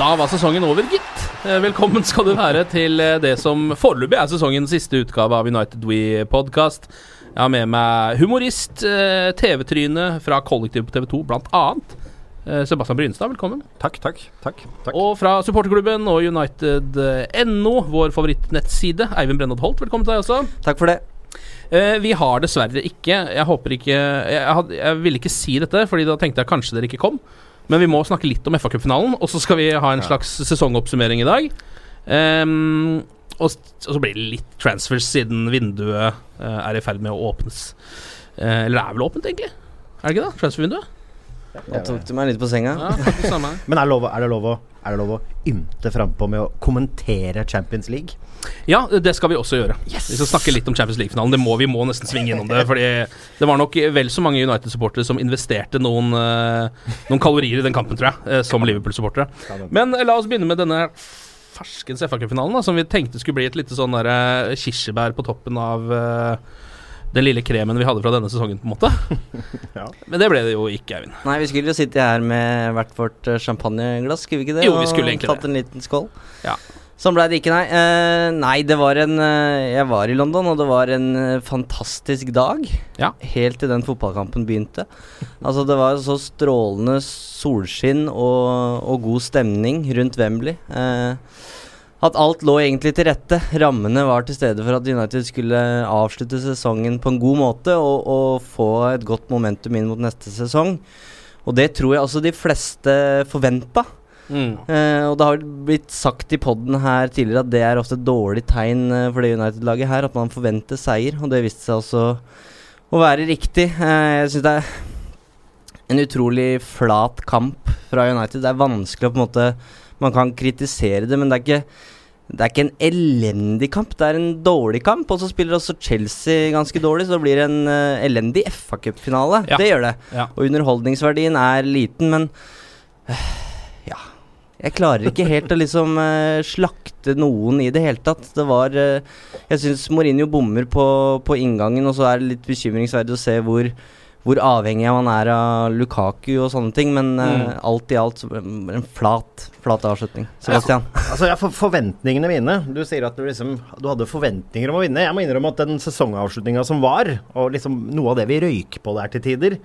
Da var sesongen over, gitt. Eh, Velkommen skal du være til eh, det som foreløpig er sesongens siste utgave av United We Podcast. Jeg har med meg humorist, eh, TV-tryne fra Kollektiv på TV2, blant annet. Sebastian Brynstad, velkommen. Takk, takk. takk, takk. Og fra supporterklubben og United.no, vår favorittnettside, Eivind Brennod Holt, velkommen til deg også. Takk for det. Vi har dessverre ikke Jeg håper ikke jeg, jeg ville ikke si dette, Fordi da tenkte jeg kanskje dere ikke kom. Men vi må snakke litt om FA-cupfinalen, og så skal vi ha en slags sesongoppsummering i dag. Um, og, så blir det litt transfers siden vinduet uh, er i ferd med å åpnes. Uh, eller det er vel åpent, egentlig? Er det ikke det? Transfervinduet? Nå tok du meg litt på senga. Ja, det. Men er, det lov, er, det lov å, er det lov å ymte frampå med å kommentere Champions League? Ja, det skal vi også gjøre. Vi skal snakke litt om Champions League-finalen. Det må Vi må nesten svinge innom det. Fordi det var nok vel så mange United-supportere som investerte noen, eh, noen kalorier i den kampen, tror jeg, eh, som Liverpool-supportere. Men eh, la oss begynne med denne ferskens FA-cupfinalen, som vi tenkte skulle bli et lite sånn kirsebær på toppen av eh, den lille kremen vi hadde fra denne sesongen, på en måte. Ja. Men det ble det jo ikke, Eivind. Nei, vi skulle jo sitte her med hvert vårt eh, champagneglass, skulle vi ikke det? Jo, vi skulle egentlig det. Og tatt en liten skål. Ja. Sånn ble det ikke, nei. Uh, nei, det var en uh, Jeg var i London, og det var en uh, fantastisk dag. Ja. Helt til den fotballkampen begynte. Altså, det var så strålende solskinn og, og god stemning rundt Wembley. Eh, at alt lå egentlig til rette. Rammene var til stede for at United skulle avslutte sesongen på en god måte og, og få et godt momentum inn mot neste sesong. Og det tror jeg også de fleste forventa. Mm. Eh, og det har blitt sagt i poden her tidligere at det er ofte et dårlig tegn eh, for det United-laget her, at man forventer seier, og det viste seg også å være riktig. Eh, jeg syns det er en utrolig flat kamp fra United. Det er vanskelig å på en måte Man kan kritisere det, men det er ikke det er ikke en elendig kamp, det er en dårlig kamp. Og så spiller også Chelsea ganske dårlig, så det blir en uh, elendig FA-cupfinale. Ja. Det gjør det. Ja. Og underholdningsverdien er liten, men uh, ja. Jeg klarer ikke helt å liksom uh, slakte noen i det hele tatt. Det var Jeg syns Mourinho bommer på, på inngangen, og så er det litt bekymringsverdig å se hvor hvor avhengig man er av Lukaku og sånne ting, men mm. uh, alt i alt så en flat, flat avslutning. Sebastian? Altså, ja, for, Forventningene mine Du sier at du liksom Du hadde forventninger om å vinne. Jeg må innrømme at den sesongavslutninga som var, og liksom noe av det vi røyk på der til tider,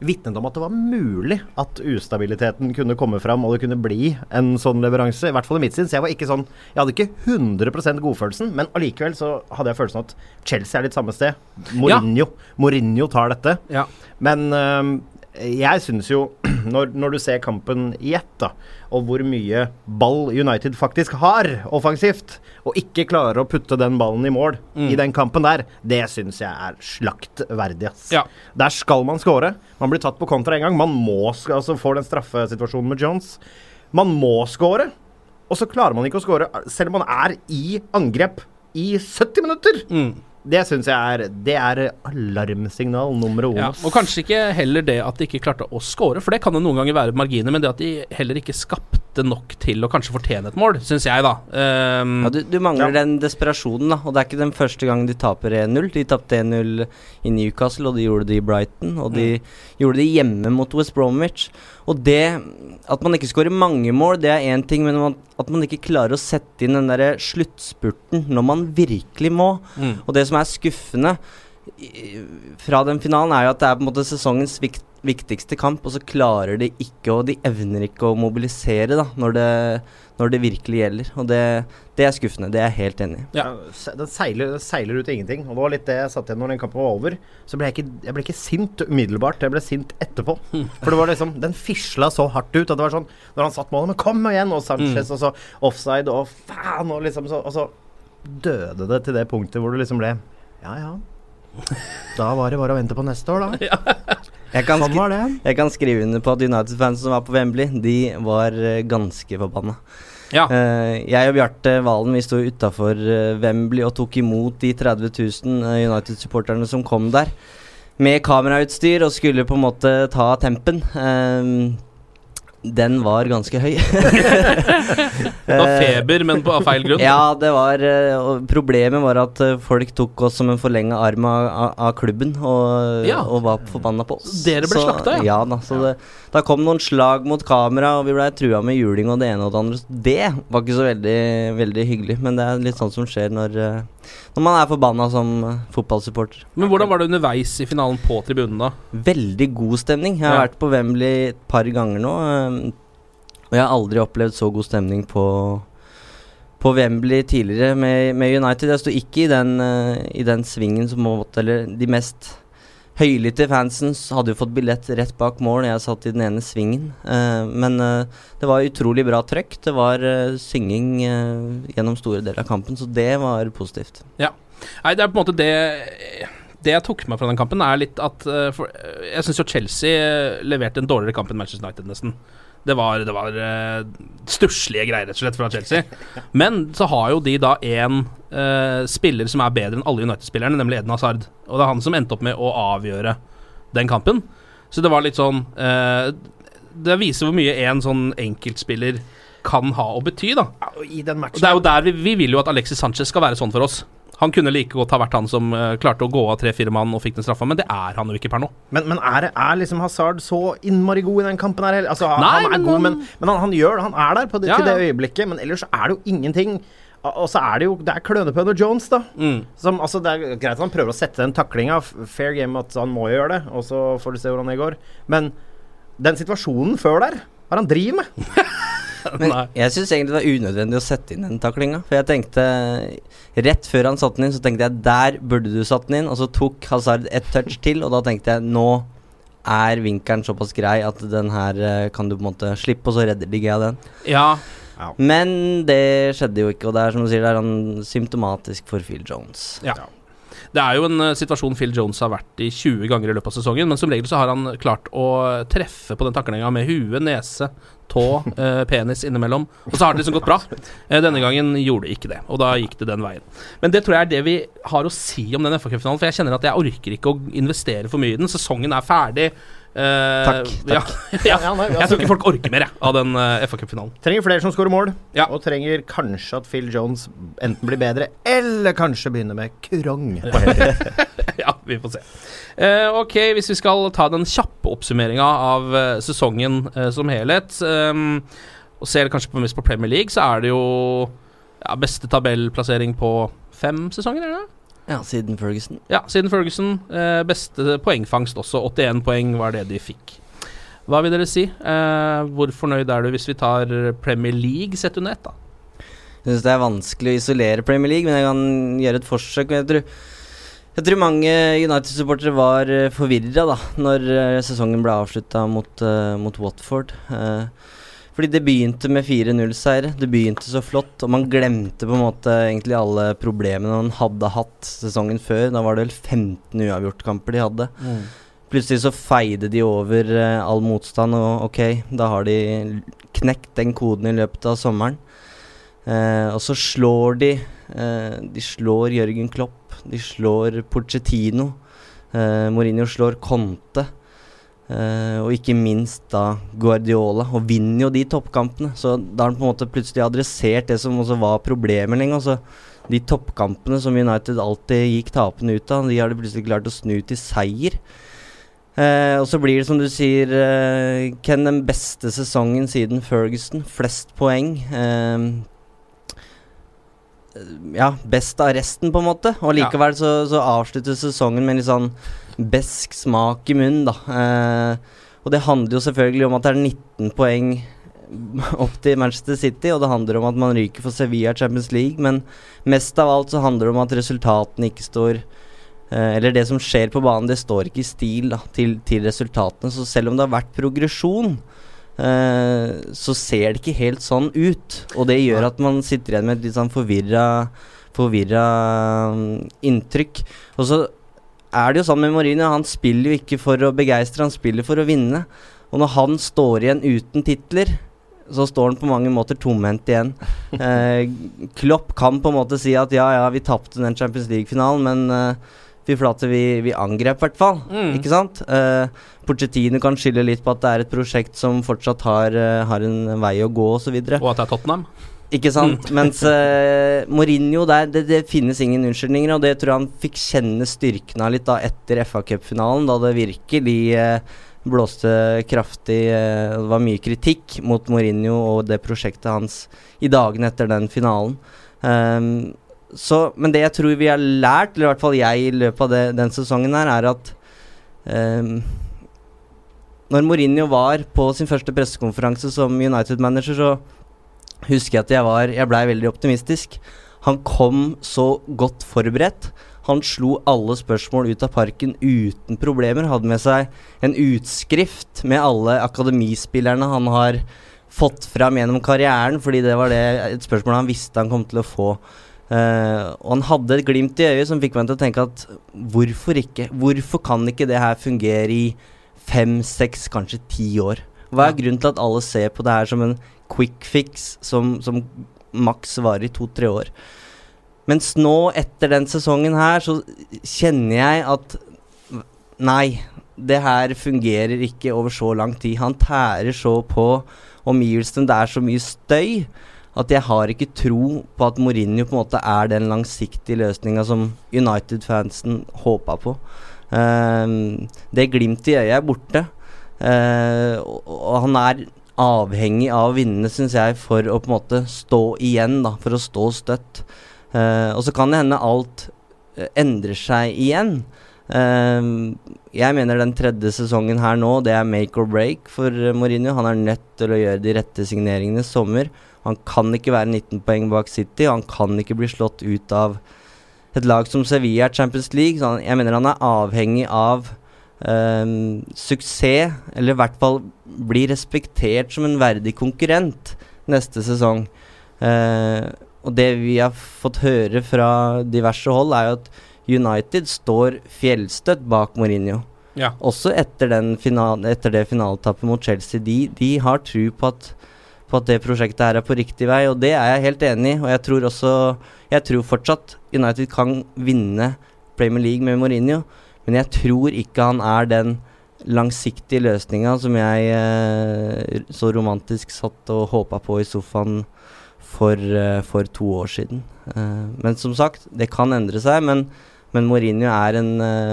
vitnet om at det var mulig at ustabiliteten kunne komme fram, og det kunne bli en sånn leveranse. I hvert fall i mitt sinn. Så jeg var ikke sånn Jeg hadde ikke 100% godfølelsen, men allikevel så hadde jeg følelsen at Chelsea er litt samme sted. Mourinho, Mourinho tar dette. Ja. Men øh, jeg syns jo, når, når du ser kampen i ett, da, og hvor mye ball United faktisk har offensivt, og ikke klarer å putte den ballen i mål i den kampen der, det syns jeg er slaktverdig, ass. Ja. Der skal man score. Man blir tatt på kontra en gang. Man må altså får den straffesituasjonen med Jones. Man må score, og så klarer man ikke å score selv om man er i angrep i 70 minutter. Mm. Det syns jeg er Det er alarmsignal nummer uno. Ja, og kanskje ikke heller det at de ikke klarte å score, for det kan jo noen ganger være marginer, men det at de heller ikke skapte nok til å kanskje fortjene et mål, syns jeg, da. Um, Ja, du, du mangler den desperasjonen, da. Og det er ikke den første gangen de taper 1-0. De tapte 1-0 i Newcastle, og de gjorde det i Brighton. Og de gjorde det hjemme mot West Bromwich. Og det At man ikke skårer mange mål, det er én ting, men man, at man ikke klarer å sette inn den derre sluttspurten når man virkelig må. Mm. Og det som er skuffende fra den finalen, er jo at det er på en måte sesongens vikt, viktigste kamp, og så klarer de ikke, og de evner ikke å mobilisere da, når det, når det virkelig gjelder. Og det, det er skuffende. Det er jeg helt enig i. Ja. det Den seiler, den seiler ut i ingenting. Og det var litt det jeg satt igjen når den kampen var over. Så ble jeg ikke, jeg ble ikke sint umiddelbart, jeg ble sint etterpå. For det var liksom Den fisla så hardt ut at det var sånn Når han satt målet Men kom igjen! Og Sanchez, og så offside, og faen! Og liksom så Og så døde det til det punktet hvor du liksom ble Ja, ja. Da var det bare å vente på neste år, da. Jeg kan, Sånn var det. jeg kan skrive under på at United-fans som var på Wembley, de var eh, ganske forbanna. ja. Uh, jeg og Bjarte Valen vi sto utafor Wembley og tok imot de 30 000 eh, United-supporterne som kom der. Med kamerautstyr og skulle på en måte ta tempen. Eh, den var ganske høy. Det var feber, men på, feil grunn. Ja, det var eh, Problemet var at eh, folk tok oss som en forlenga arm av, av, klubben og, Ja. og var forbanna på oss. Dere ble Så- slakta, ja. ja. da, så det, da kom noen slag mot kamera, og vi blei trua med juling og det ene og det andre. Det var ikke så veldig, veldig hyggelig, men det er litt sånn som skjer når, eh, når man er forbanna som fotballsupporter. Men hvordan var det underveis i finalen på tribunen, da? Veldig god stemning. Jeg har Ja. vært på Wembley et par ganger nå, eh, og jeg har aldri opplevd så god stemning på på Wembley tidligere med, med United. Jeg sto ikke i den, eh, i den svingen som måtte Eller de mest høylytte fansen hadde jo fått billett rett bak mål. Jeg satt i den ene svingen. Uh, men uh, det var utrolig bra trøkk. Det var uh, synging gjennom store deler av kampen, så det var positivt. Nei, det er på en måte det Det jeg tok med fra den kampen, er litt at for, Jeg syns jo Chelsea leverte en dårligere kamp enn Manchester United, nesten. Det var, det var uh, stusslige greier, rett og slett, fra Chelsea. Men så har jo de da en uh, spiller som er bedre enn alle United-spillerne, nemlig Eden Hazard. Og det er han som endte opp med å avgjøre den kampen. Så det var litt sånn uh, Det viser hvor mye en sånn enkeltspiller kan ha å bety, da. Ja, og I den Og det er jo der vi, vi vil jo at Alexis Sanchez skal være sånn for oss. Han kunne like godt ha vært han som eh, klarte å gå av tre-fire mann og fikk den straffa, men det er han jo ikke per nå. Men, men er, er liksom Hazard så innmari god i den kampen her? Altså, han, Nei, han er men god, men, men han, han gjør det. Han er der på det, Ja, til det øyeblikket. Men ellers er det jo ingenting. Og så er det jo Det er klønepønner og Jones, da. Mm. Som, altså, det er greit at han prøver å sette den taklinga. Fair game at han må gjøre det, og så får du se hvordan det går. Men den situasjonen før der, hva er det han driver med? Men jeg syns egentlig det var unødvendig å sette inn den taklinga. For jeg tenkte Rett før han satte den inn, så tenkte jeg der burde du satt den inn. Og så tok Hazard et touch til, og da tenkte jeg nå er vinkelen såpass grei at den her eh, kan du på en måte slippe, og så redder de av den. Ja, Men det skjedde jo ikke, og det er som du sier, det er han symptomatisk for Phil Jones. ja. Det er jo en uh, situasjon Phil Jones har vært i 20 ganger i løpet av sesongen, men som regel så har han klart å treffe på den taklinga med hue, nese, tå, eh, penis innimellom. Og så har det liksom gått bra. Eh, denne gangen gjorde det ikke det, og da gikk det den veien. Men det tror jeg er det vi har å si om den FA-cupfinalen, for jeg kjenner at jeg orker ikke å investere for mye i den. Sesongen er ferdig. Eh, Takk, takk. ja. Ja, Jeg altså- tror ikke folk orker mer jeg, av den uh, FA-cupfinalen. Trenger flere som skårer mål, Ja. og trenger kanskje at Phil Jones enten blir bedre, eller kanskje begynner med kurong. ja, vi får se. Uh, ok, hvis vi skal ta den kjappe oppsummeringa av uh, sesongen uh, som helhet, um, og ser kanskje på mest på Premier League, så er det jo ja, beste tabellplassering på fem sesonger, er det? Ja, siden Ferguson. Ja, siden Ferguson. Beste poengfangst også. 81 poeng var det de fikk. Hva vil dere si? Hvor fornøyd er du hvis vi tar Premier League sett under ett, da? Jeg syns det er vanskelig å isolere Premier League, men jeg kan gjøre et forsøk. Jeg tror, jeg tror mange United-supportere var uh, forvirra da når eh, sesongen ble avslutta mot, eh, mot Watford. Eh, fordi det begynte med 4-0-seiere. Det begynte så flott, og man glemte på en måte egentlig alle problemene man hadde hatt sesongen før. Da var det vel 15 uavgjortkamper de hadde. Plutselig så feide de over eh, all motstand, og ok, da har de knekt den koden i løpet av sommeren. Eh, og så slår de eh, De slår Jørgen Klopp, de slår Porcetino. Eh, Mourinho slår Conte. Eh, og ikke minst da Guardiola, og vinner jo de toppkampene. Så da har han på en måte plutselig adressert det som også var problemet lenge. Altså, de toppkampene som United alltid gikk tapende ut av, de har de plutselig klart å snu til seier. Eh, og så blir det som du sier, eh, Ken, den beste sesongen siden Ferguson. Flest poeng. Eh, ja, best av resten, på en måte. Og likevel så, så avsluttes sesongen med en litt sånn besk smak i munnen, da. Eh, og det handler jo selvfølgelig om at det er 19 poeng opp til Manchester City, og det handler om at man ryker for Sevilla Champions League, men mest av alt så handler det om at resultatene ikke står eh, Eller det som skjer på banen, det står ikke i stil da, til, til resultatene. Så selv om det har vært progresjon, så ser det ikke helt sånn ut. Og det gjør at man sitter igjen med et litt sånn forvirra forvirra um, inntrykk. Og så er det jo sånn med Mourinho, han spiller jo ikke for å begeistre, han spiller for å vinne. Og når han står igjen uten titler, så står han på mange måter tomhendt igjen. Eh, Klopp kan på en måte si at ja, ja, vi tapte den Champions League-finalen, men uh, fy flate, vi, vi angrep i hvert fall. Mm. Ikke sant? Uh, Porcettino kan skylde litt på at det er et prosjekt som fortsatt har, uh, har en vei å gå, osv. Og at det er Tottenham. Ikke sant? Mens uh, Mourinho, der, det, det, finnes ingen unnskyldninger, og det tror jeg han fikk kjenne styrken av litt da etter FA Cup-finalen, da det virkelig uh, blåste kraftig uh, Det var mye kritikk mot Mourinho og det prosjektet hans i dagene etter den finalen. Um, så, men det jeg tror vi har lært, eller i hvert fall jeg i løpet av det, den sesongen her, er at um, når Mourinho var på sin første pressekonferanse som United-manager, så husker jeg at jeg var Jeg blei veldig optimistisk. Han kom så godt forberedt. Han slo alle spørsmål ut av parken uten problemer. Hadde med seg en utskrift med alle akademispillerne han har fått fram gjennom karrieren, fordi det var det et spørsmål han visste han kom til å få. Uh, og han hadde et glimt i øyet som fikk meg til å tenke at hvorfor ikke? Hvorfor kan ikke det her fungere i fem, seks, kanskje ti år? Hva er grunnen til at alle ser på det her som en quick fix som, som maks varer i to-tre år? Mens nå, etter den sesongen her, så kjenner jeg at Nei, det her fungerer ikke over så lang tid. Han tærer så på omgivelsene. Det er så mye støy at jeg har ikke tro på at Mourinho på en måte er den langsiktige løsninga som United-fansen håpa på. Uh, det glimtet i øyet er borte. Uh, og, og han er avhengig av å vinne, syns jeg, for å på en måte stå igjen, da, for å stå støtt. Uh, og så kan det hende alt uh, endrer seg igjen. Jeg mener den tredje sesongen her nå, det er make or break for Mourinho. Han er nødt til å gjøre de rette signeringene sommer. Han kan ikke være 19 poeng bak City, og han kan ikke bli slått ut av et lag som Sevilla Champions League. Så han, jeg mener han er avhengig av Um, suksess, eller i hvert fall bli respektert som en verdig konkurrent neste sesong. Uh, og det vi har fått høre fra diverse hold, er jo at United står fjellstøtt bak Mourinho. Ja. Også etter, etter det finaletappet mot Chelsea. De, de har tro på at, på at det prosjektet her er på riktig vei, og det er jeg helt enig i. Og jeg tror også Jeg tror fortsatt United kan vinne Premier League med Mourinho. Men jeg tror ikke han er den langsiktige løsninga som jeg eh, så romantisk satt og håpa på i sofaen for, eh, for to år siden. Eh, men som sagt, det kan endre seg. Men, men Mourinho er en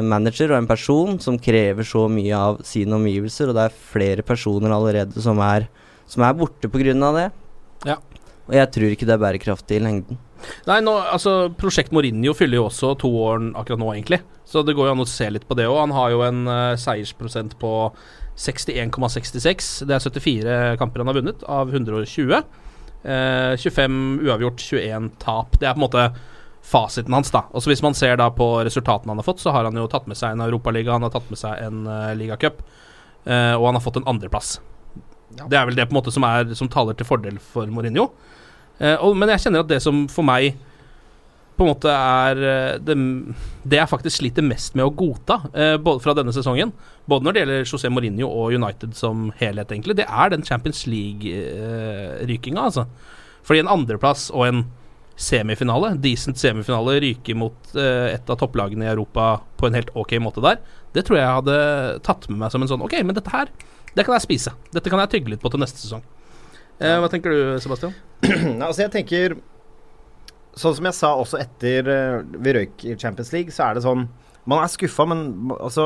manager og en person som krever så mye av sine omgivelser, og det er flere personer allerede som er, som er borte pga. det. Ja. Og jeg tror ikke det er bærekraftig i lengden. Nei, nå, altså Prosjekt Mourinho fyller jo også to år akkurat nå, egentlig. Så det går jo an å se litt på det òg. Han har jo en uh, seiersprosent på 61,66. Det er 74 kamper han har vunnet, av 120. Uh, 25 uavgjort, 21 tap. Det er på en måte fasiten hans, da. Også hvis man ser da på resultatene han har fått, så har han jo tatt med seg en Europaliga, han har tatt med seg en uh, ligacup, uh, og han har fått en andreplass. Ja. Det er vel det på en måte som, er, som taler til fordel for Mourinho. Eh, og, men jeg kjenner at det som for meg på en måte er eh, det, det jeg faktisk sliter mest med å godta eh, både fra denne sesongen, både når det gjelder José Mourinho og United som helhet, egentlig, det er den Champions League-rykinga, eh, altså. Fordi en andreplass og en semifinale, decent semifinale, ryke mot eh, et av topplagene i Europa på en helt ok måte der, det tror jeg hadde tatt med meg som en sånn Ok, men dette her, det kan jeg spise. Dette kan jeg tygge litt på til neste sesong. Eh, hva tenker du, Sebastian? altså, jeg tenker Sånn som jeg sa også etter uh, vi røyk i Champions League, så er det sånn Man er skuffa, men altså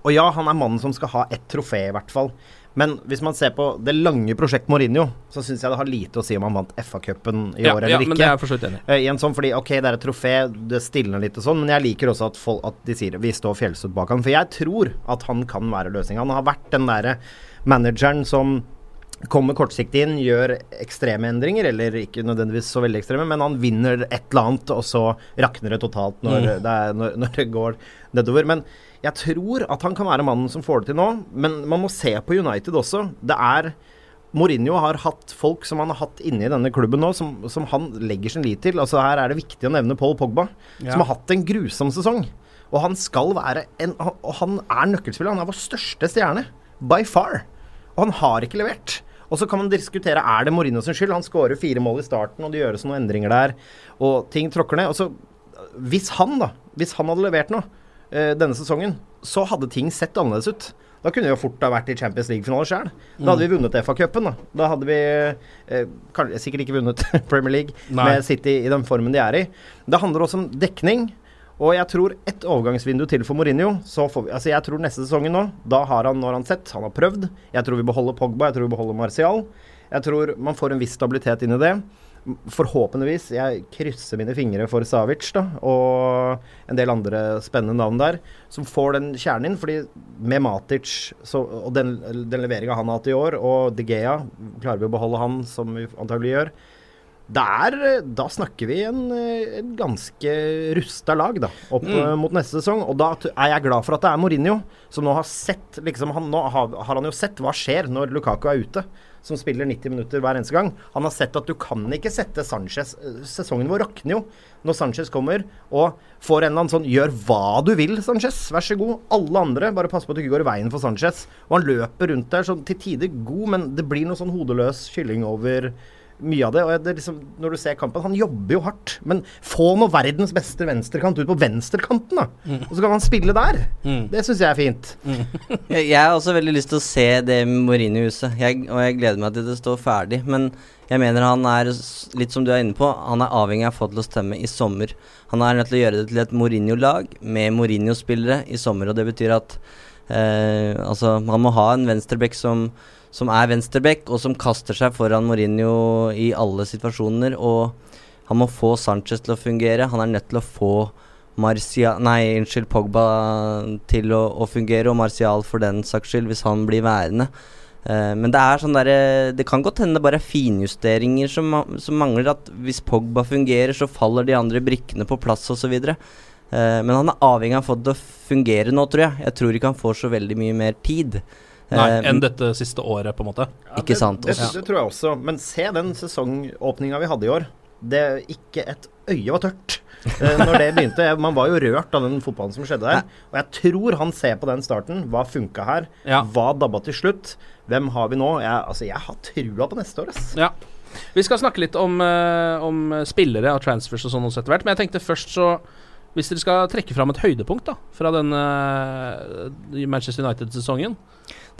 Og ja, han er mannen som skal ha ett trofé, i hvert fall. Men hvis man ser på det lange prosjekt Mourinho, så syns jeg det har lite å si om han vant FA-cupen i Ja, år eller ja, ikke. men det er for enig Uh, Eh, i en sånn, fordi ok, det er et trofé, det stilner litt og sånn, men jeg liker også at, folk, at de sier vi står fjellstøtt bak han. For jeg tror at han kan være løsninga. Han har vært den derre manageren som kommer kortsiktig inn, gjør ekstreme endringer, eller ikke nødvendigvis så veldig ekstreme, men han vinner et eller annet, og så rakner det totalt når, Mm. det, er, når, når det går nedover. Men jeg tror at han kan være mannen som får det til nå, men man må se på United også. Det er Mourinho har hatt folk som han har hatt inne i denne klubben nå, som, som han legger sin lit til. Altså Her er det viktig å nevne Paul Pogba, Ja. som har hatt en grusom sesong. Og han skal være en Og han er nøkkelspiller. Han er vår største stjerne. By far. Og han har ikke levert. Og så kan man diskutere er det Mourinho sin skyld. Han skårer fire mål i starten, og det gjøres noen endringer der, og ting tråkker ned. Og så, hvis han, da, hvis han hadde levert noe denne sesongen, så hadde ting sett annerledes ut. Da kunne vi jo fort ha vært i Champions League-finale sjøl. Da hadde vi vunnet FA-cupen. Da. da hadde vi eh, sikkert ikke vunnet Premier League Nei. med City i den formen de er i. Det handler også om dekning. Og jeg tror ett overgangsvindu til for Mourinho så får vi, altså Jeg tror neste sesongen nå, da har han når han sett, han har prøvd. Jeg tror vi beholder Pogba, jeg tror vi beholder Martial. Jeg tror man får en viss stabilitet inn i det. Forhåpentligvis. Jeg krysser mine fingre for Savic da, og en del andre spennende navn der, som får den kjernen inn. fordi med Matic så, og den, den leveringa han har hatt i år, og De Gea, klarer vi å beholde han, som vi antagelig gjør, der, da snakker vi en, en ganske rusta lag da, opp Mm. eh, mot neste sesong. Og da er jeg glad for at det er Mourinho, som nå har sett liksom, han, Nå har, har han jo sett hva skjer når Lukaku er ute, som spiller 90 minutter hver eneste gang. Han har sett at du kan ikke sette Sanchez eh, Sesongen vår rakner jo når Sanchez kommer og får en eller annen sånn Gjør hva du vil, Sanchez. Vær så god. Alle andre, bare pass på at du ikke går i veien for Sanchez. Og han løper rundt der sånn til tider god, men det blir noe sånn hodeløs kylling over mye av det. Og det liksom, når du ser kampen, han jobber jo hardt. Men få nå verdens beste venstrekant ut på venstrekanten, da. Og så kan han spille der. Det syns jeg er fint. Jeg, jeg har også veldig lyst til å se det Mourinho-huset, og jeg gleder meg til det står ferdig. Men jeg mener han er, litt som du er inne på, han er avhengig av å få til å stemme i sommer. Han er nødt til å gjøre det til et Mourinho-lag med Mourinho-spillere i sommer, og det betyr at eh, altså, man må ha en venstreback som, som er venstreback, og som kaster seg foran Mourinho i alle situasjoner. Og han må få Sanchez til å fungere. Han er nødt til å få Marcia Nei, unnskyld, Pogba til å, å fungere, og Martial for den saks skyld, hvis han blir værende. Eh, men det er sånn der, Det kan godt hende det bare er finjusteringer som, som mangler. At hvis Pogba fungerer, så faller de andre brikkene på plass osv. Uh, men han er avhengig av å få det til å fungere nå, tror jeg. Jeg tror ikke han får så veldig mye mer tid. Nei, Eh, enn dette siste året, på en måte. Ikke sant, Det, også. det, det tror jeg også. Men se den sesongåpninga vi hadde i år. Det Ikke et øye var tørt eh, når det begynte. Man var jo rørt av den fotballen som skjedde der. Og jeg tror han ser på den starten. Hva funka her? Ja. Hva dabba til slutt? Hvem har vi nå? Jeg, altså, jeg har trua på neste år, ass. Ja. Vi skal snakke litt om, eh, om spillere og transfers og sånn også etter hvert, men jeg tenkte først så Hvis dere skal trekke fram et høydepunkt da fra den eh, Manchester United-sesongen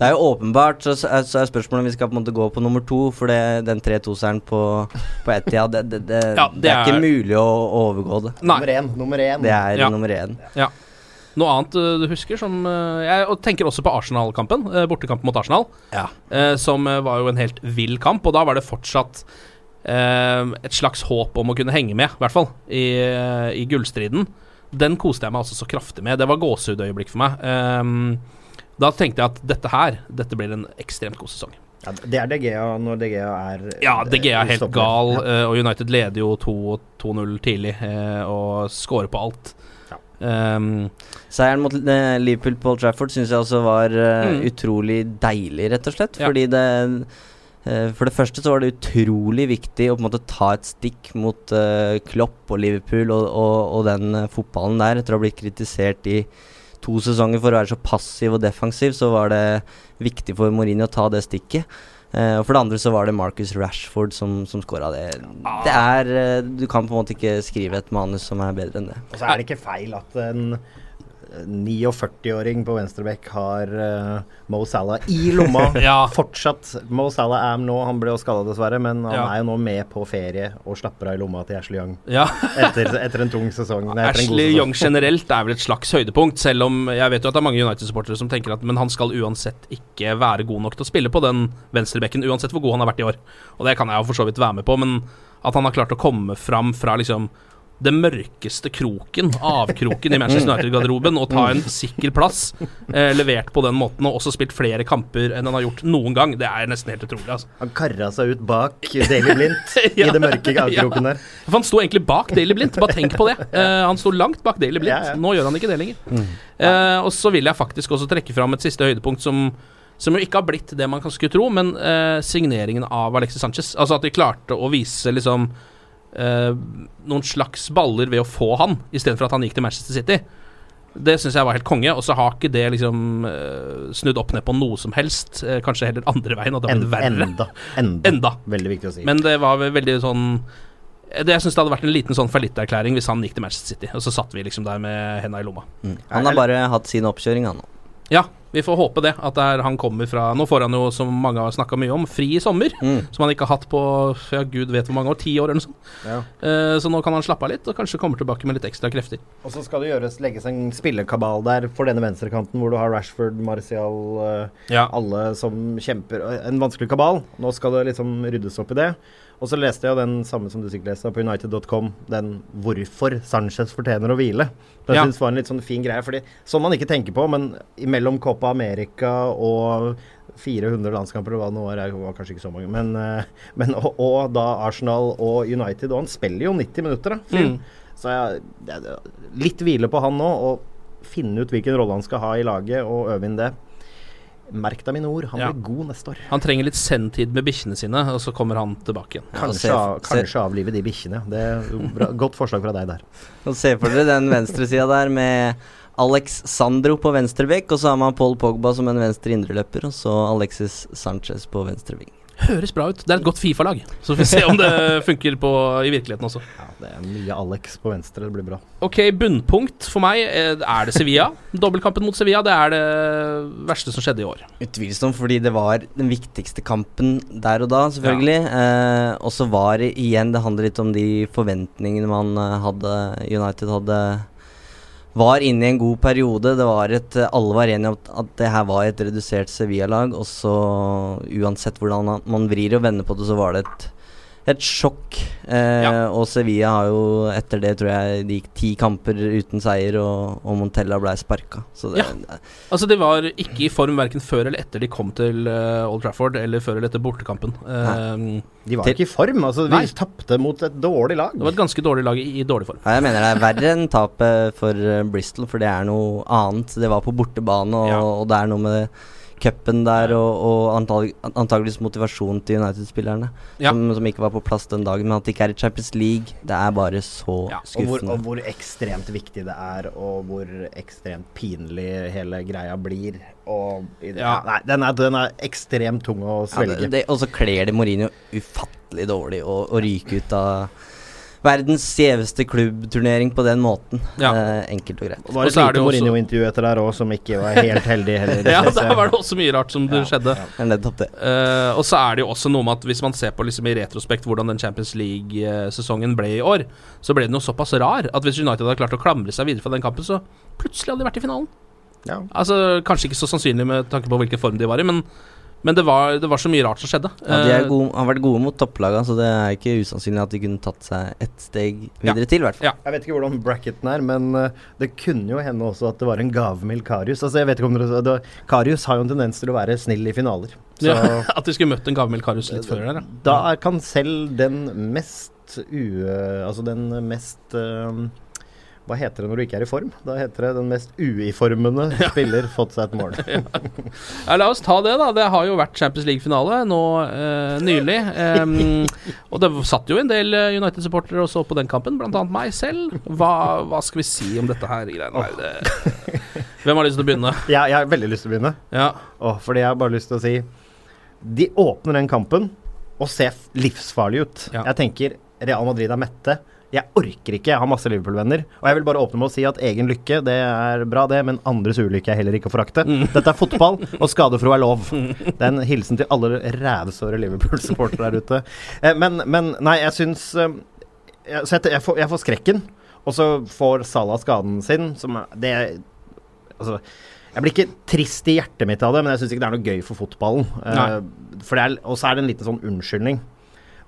Det er jo åpenbart, så, så er så er spørsmålet om vi skal på en måte gå på nummer to, for det, den 3-2-seieren på, på Etia, det, det, det, Ja, det, det er ikke er- mulig å, overgå det. Nei. Nummer én. Nummer én. Det er Ja. nummer én. Ja. Noe annet eh, du husker som eh, Jeg tenker også på Arsenal-kampen, bortekampen mot Arsenal, Ja. eh, som var jo en helt vill kamp, og da var det fortsatt et slags håp om å kunne henge med, i hvert fall, i, eh, i gullstriden. Den koste jeg meg altså så kraftig med. Det var gåsehudøyeblikk for meg. Ehm, da tenkte jeg at dette her, dette blir en ekstremt god sesong. Ja, det er DGA når DGA er Ja, DGA er helt stopper. gal, Ja. eh, og United leder jo 2 2-0 tidlig eh, og scorer på alt. Ja. Um, Seieren mot eh, Liverpool på Old Trafford syns jeg også var eh, Mm. utrolig deilig, rett og slett. Ja. Fordi det eh, For det første så var det utrolig viktig å på en måte ta et stikk mot uh, Klopp og Liverpool og, og, og den uh, fotballen der, etter å ha blitt kritisert i to sesonger for å være så passiv og defensiv, så var det viktig for Mourinho å ta det stikket. Uh, og for det andre så var det Marcus Rashford som, som skåra det. Det er eh, Du kan på en måte ikke skrive et manus som er bedre enn det. Og så er det ikke feil at en 49-åring på venstrebekk har uh, Mo Salah i lomma. Ja. Fortsatt. Mo Salah er nå Han ble jo skada, dessverre, men han Ja. er jo nå med på ferie og slapper av i lomma til Ashley Young. Ja. Etter, etter en tung sesong. Nei, Ashley sesong. Young generelt er vel et slags høydepunkt, selv om jeg vet jo at det er mange United-supportere som tenker at men han skal uansett ikke være god nok til å spille på den venstrebekken, uansett hvor god han har vært i år. Og det kan jeg jo for så vidt være med på, men at han har klart å komme fram fra liksom det mørkeste kroken, avkroken i Manchester United-garderoben, og ta en sikker plass, eh, levert på den måten, og også spilt flere kamper enn han har gjort noen gang, det er nesten helt utrolig. altså. Han karra seg ut bak Daily Blindt i det mørke avkroken der. For han sto egentlig bak Daily Blindt, bare tenk på det. Eh, han sto langt bak Daily Blindt. Ja, ja. Nå gjør han ikke det lenger. Eh, og så vil jeg faktisk også trekke fram et siste høydepunkt som som jo ikke har blitt det man kan skulle tro, men eh, signeringen av Alexis Sanchez. Altså at de klarte å vise liksom eh, noen slags baller ved å få han, istedenfor at han gikk til Manchester City. Det syns jeg var helt konge, og så har ikke det liksom eh, snudd opp ned på noe som helst. Eh, kanskje heller andre veien, at det har blitt verre. enda, enda. Enda. Veldig viktig å si. Men det var veldig sånn det, Jeg syns det hadde vært en liten sånn fallitterklæring hvis han gikk til Manchester City, og så satt vi liksom der med henda i lomma. Han har bare hatt sin oppkjøring, han nå. Ja, vi får håpe det. At det han kommer fra Nå får han jo, som mange har snakka mye om, fri i sommer. Mm. Som han ikke har hatt på ja, gud vet hvor mange år. Ti år eller noe sånt. Ja. Uh, så nå kan han slappe av litt, og kanskje kommer tilbake med litt ekstra krefter. Og så skal det gjøres, legges en spillekabal der for denne venstrekanten, hvor du har Rashford, Martial, uh, Ja. alle som kjemper. En vanskelig kabal. Nå skal det liksom ryddes opp i det. Og så leste jeg jo den samme som du sikkert leste på United.com, den 'Hvorfor Sanchez fortjener å hvile'. Det Ja. synes var en litt sånn fin greie, fordi sånn man ikke tenker på, men mellom Copa America og 400 landskamper, hva nå var, det var kanskje ikke så mange, men, eh, men og, og da Arsenal og United, og han spiller jo 90 minutter, da. Mm. Så jeg, det er litt hvile på han nå, og finne ut hvilken rolle han skal ha i laget, og øve inn det. Merk deg mine ord, han Ja. blir god neste år. Han trenger litt sendtid med bikkjene sine, og så kommer han tilbake igjen. Ja, Kanskje, av, kanskje avlive de bikkjene. Det er bra, godt forslag fra deg der. Og Se for dere den venstresida der med Alex Sandro på venstre bekk, og så har man Paul Pogba som en venstre indreløper, og så Alexis Sanchez på venstre ving. Høres bra ut. Det er et godt Fifa-lag. Så får vi se om det funker på, i virkeligheten også. Ja, det er mye Alex på venstre, det blir bra. Ok, bunnpunkt for meg eh, er det Sevilla. Dobbeltkampen mot Sevilla, det er det verste som skjedde i år. Utvilsomt, fordi det var den viktigste kampen der og da, selvfølgelig. Eh, og så var det igjen Det handler litt om de forventningene man eh, hadde United hadde Var inne i en god periode. Det var et eh, Alle var enige om at, det her var et redusert Sevilla-lag. Og så, uansett hvordan man vrir og vender på det, så var det et et sjokk. Eh, Ja. Og Sevilla har jo etter det, tror jeg, de gikk ti kamper uten seier, og, og Montella ble sparka. Så det, Altså, de var ikke i form verken før eller etter de kom til uh, Old Trafford, eller før eller etter bortekampen. Uh, De var ikke i form. altså de tapte mot et dårlig lag. det var et ganske dårlig lag i, i dårlig form. Ja, jeg mener det er verre enn tapet for eh, Bristol, for det er noe annet. Det var på bortebane, og, Ja. og det er noe med cupen der og, og antag antageligvis motivasjonen til United-spillerne Ja. som, som ikke var på plass den dagen. Men at det ikke er i Champions League, det er bare så Ja, Og hvor, skuffende. og hvor ekstremt viktig det er, og hvor ekstremt pinlig hele greia blir. Og, i det- Ja. Nei, den er, den er ekstremt tung å svelge. det, og så kler det Mourinho ufattelig dårlig å ryke ut av verdens gjeveste klubbturnering på den måten. Ja. Eh, enkelt og greit. Og så er det Mourinho-intervju etter der òg, som ikke var helt heldig heller. Ja, der var det også mye rart som det skjedde. Nettopp det. Eh, og så er det jo også noe med at hvis man ser på liksom i retrospekt hvordan den Champions League-sesongen ble i år, så ble den jo såpass rar at hvis United hadde klart å klamre seg videre fra den kampen, så plutselig hadde de vært i finalen. Ja. Altså Kanskje ikke så sannsynlig med tanke på hvilken form de var i, men, men det, var, det var så mye rart som skjedde. Ja, de er Eh, gode, har vært gode mot topplagene, så det er ikke usannsynlig at de kunne tatt seg ett steg videre til, i hvert fall. Ja. Jeg vet ikke hvordan bracketen er, men eh, det kunne jo hende også at det var en gavmild Karius. Altså, jeg vet ikke om dere, det, Karius har jo en tendens til å være snill i finaler. Så ja, at de skulle møtt en gavmild Karius litt før der, ja. da kan selv den mest u... Altså den mest eh, Hva heter det når du ikke er i form? Da heter det den mest uiformende spiller fått seg et mål. Ja, la oss ta det, da. Det har jo vært Champions League-finale nå eh, nylig. Em, og det satt jo en del eh, United-supportere også på den kampen, annet meg selv. Hva, hva skal vi si om dette her greiene her? Det, hvem har lyst til å begynne? Jeg, jeg har veldig lyst til å begynne. Ja. Oh, fordi jeg har bare lyst til å si De åpner den kampen og ser livsfarlig ut. Ja. Jeg tenker Real Madrid er mette. Jeg orker ikke, jeg har masse Liverpool-venner. Og jeg vil bare åpne med å si at egen lykke, det er bra, det, men andres ulykke er heller ikke å forakte. Dette er fotball, og skadefro er lov. Det er en hilsen til alle rævsåre Liverpool-supportere der ute. Eh, men, men nei, jeg syns eh, jeg, jeg, får, jeg får skrekken, og så får Salah skaden sin, som det Altså jeg blir ikke trist i hjertet mitt av det, men jeg syns ikke det er noe gøy for fotballen. Uh, for er, og så er det en liten sånn unnskyldning.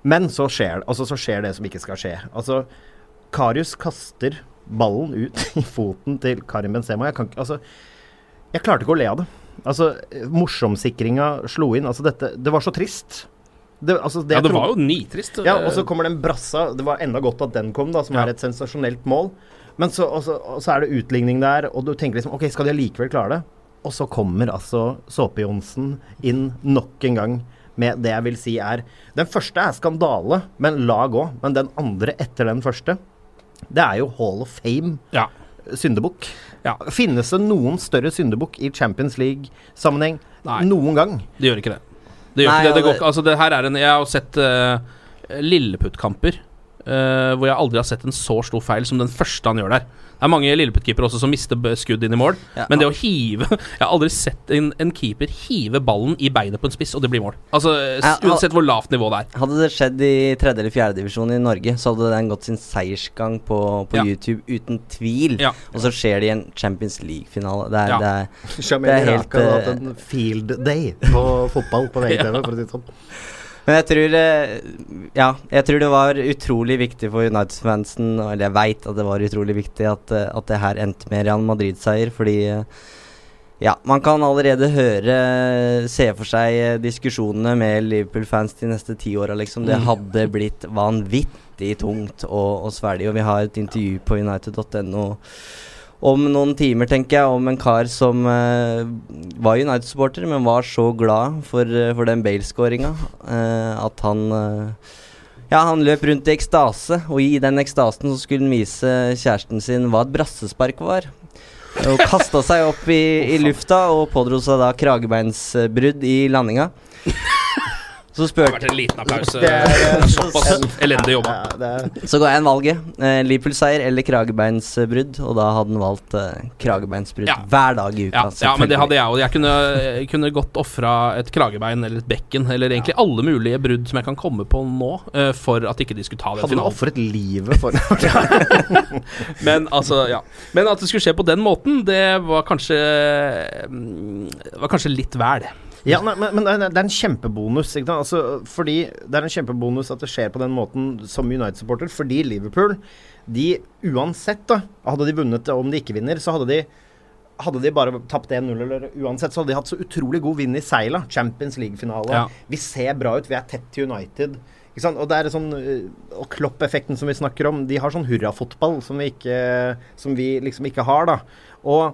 Men så skjer, det- altså, så skjer det som ikke skal skje. Altså, Karius kaster ballen ut i foten til Karim Benzema. Jeg kan Altså, jeg klarte ikke å le av det. Altså, morsomsikringa slo inn. Altså, dette Det var så trist. Det, altså, Ja, det var jo nitrist. ja, og så kommer den brassa. Det var enda godt at den kom, da, som Ja. er et sensasjonelt mål. Men så, og så, og så er det utligning der, og du tenker liksom OK, skal de allikevel klare det? Og så kommer altså Såpe-Johnsen inn nok en gang med det jeg vil si er Den første er skandale, men la gå. Men den andre etter den første, det er jo Hall of Fame Ja. syndebukk. Ja. Finnes det noen større syndebukk i Champions League-sammenheng noen gang? Det gjør ikke det. Det gjør Nei, ikke det. det går ikke, altså det her er en Jeg har sett uh, Lilleputt-kamper eh, hvor jeg aldri har sett en så stor feil som den første han gjør der. Det er mange Lilleputt-keepere også som mister skudd inn i mål, Ja. men det å hive Jeg har aldri sett en, en keeper hive ballen i beinet på en spiss, og det blir mål. Altså Uansett hvor lavt nivå det er. Hadde det skjedd i tredje eller fjerde divisjon i Norge, så hadde den gått sin seiersgang på, på Ja. YouTube uten tvil. Ja. Og så skjer det i en Champions League-finale. Det Ja. det er Det er helt, Iraka har hatt eh, en field day på fotball på VGTV, for å si det sånn. Men jeg tror eh, Ja, jeg tror det var utrolig viktig for United-fansen, eller jeg veit at det var utrolig viktig at, eh, at det her endte med Real Madrid-seier, fordi eh, ja, man kan allerede høre Se for seg diskusjonene med Liverpool-fans de neste ti åra, liksom. Det Mm. hadde blitt vanvittig tungt å, å svelge. Og vi har et intervju på united.no om noen timer, tenker jeg, om en kar som uh, var United-supporter, men var så glad for, eh, for den Bale-skåringa uh, at han uh, ja, han løp rundt i ekstase, og i den ekstasen så skulle han vise kjæresten sin hva et brassespark var. Og kasta seg opp i, i lufta og pådro seg da kragebeinsbrudd i landinga. Så Det har vært en liten applaus. Det Det eh, er såpass elendig jobba. Ja, Så ga jeg en valget. Eh, Liverpool-seier eller kragebeinsbrudd, og da hadde han valgt eh, kragebeinsbrudd Ja. hver dag i uka. Ja, ja, men det hadde jeg òg. Jeg kunne, jeg kunne godt ofra et kragebein eller et bekken, eller egentlig alle mulige brudd som jeg kan komme på nå, eh, for at ikke de skulle ta den Hadde du ofret livet for Men altså, ja. Men at det skulle skje på den måten, det var kanskje mm, Var kanskje litt vel. Ja, nei, men, men det er- en kjempebonus. Altså, fordi Det er en kjempebonus at det skjer på den måten som United-supporter. Fordi Liverpool, de uansett, da Hadde de vunnet om de ikke vinner, så hadde de hadde de bare tapt 1-0, eller uansett, så hadde de hatt så utrolig god vind i seila. Champions League-finale. Ja. Vi ser bra ut, vi er tett til United. Og det er sånn øh, Og Klopp-effekten som vi snakker om, de har sånn hurrafotball som vi ikke Som vi liksom ikke har, da. Og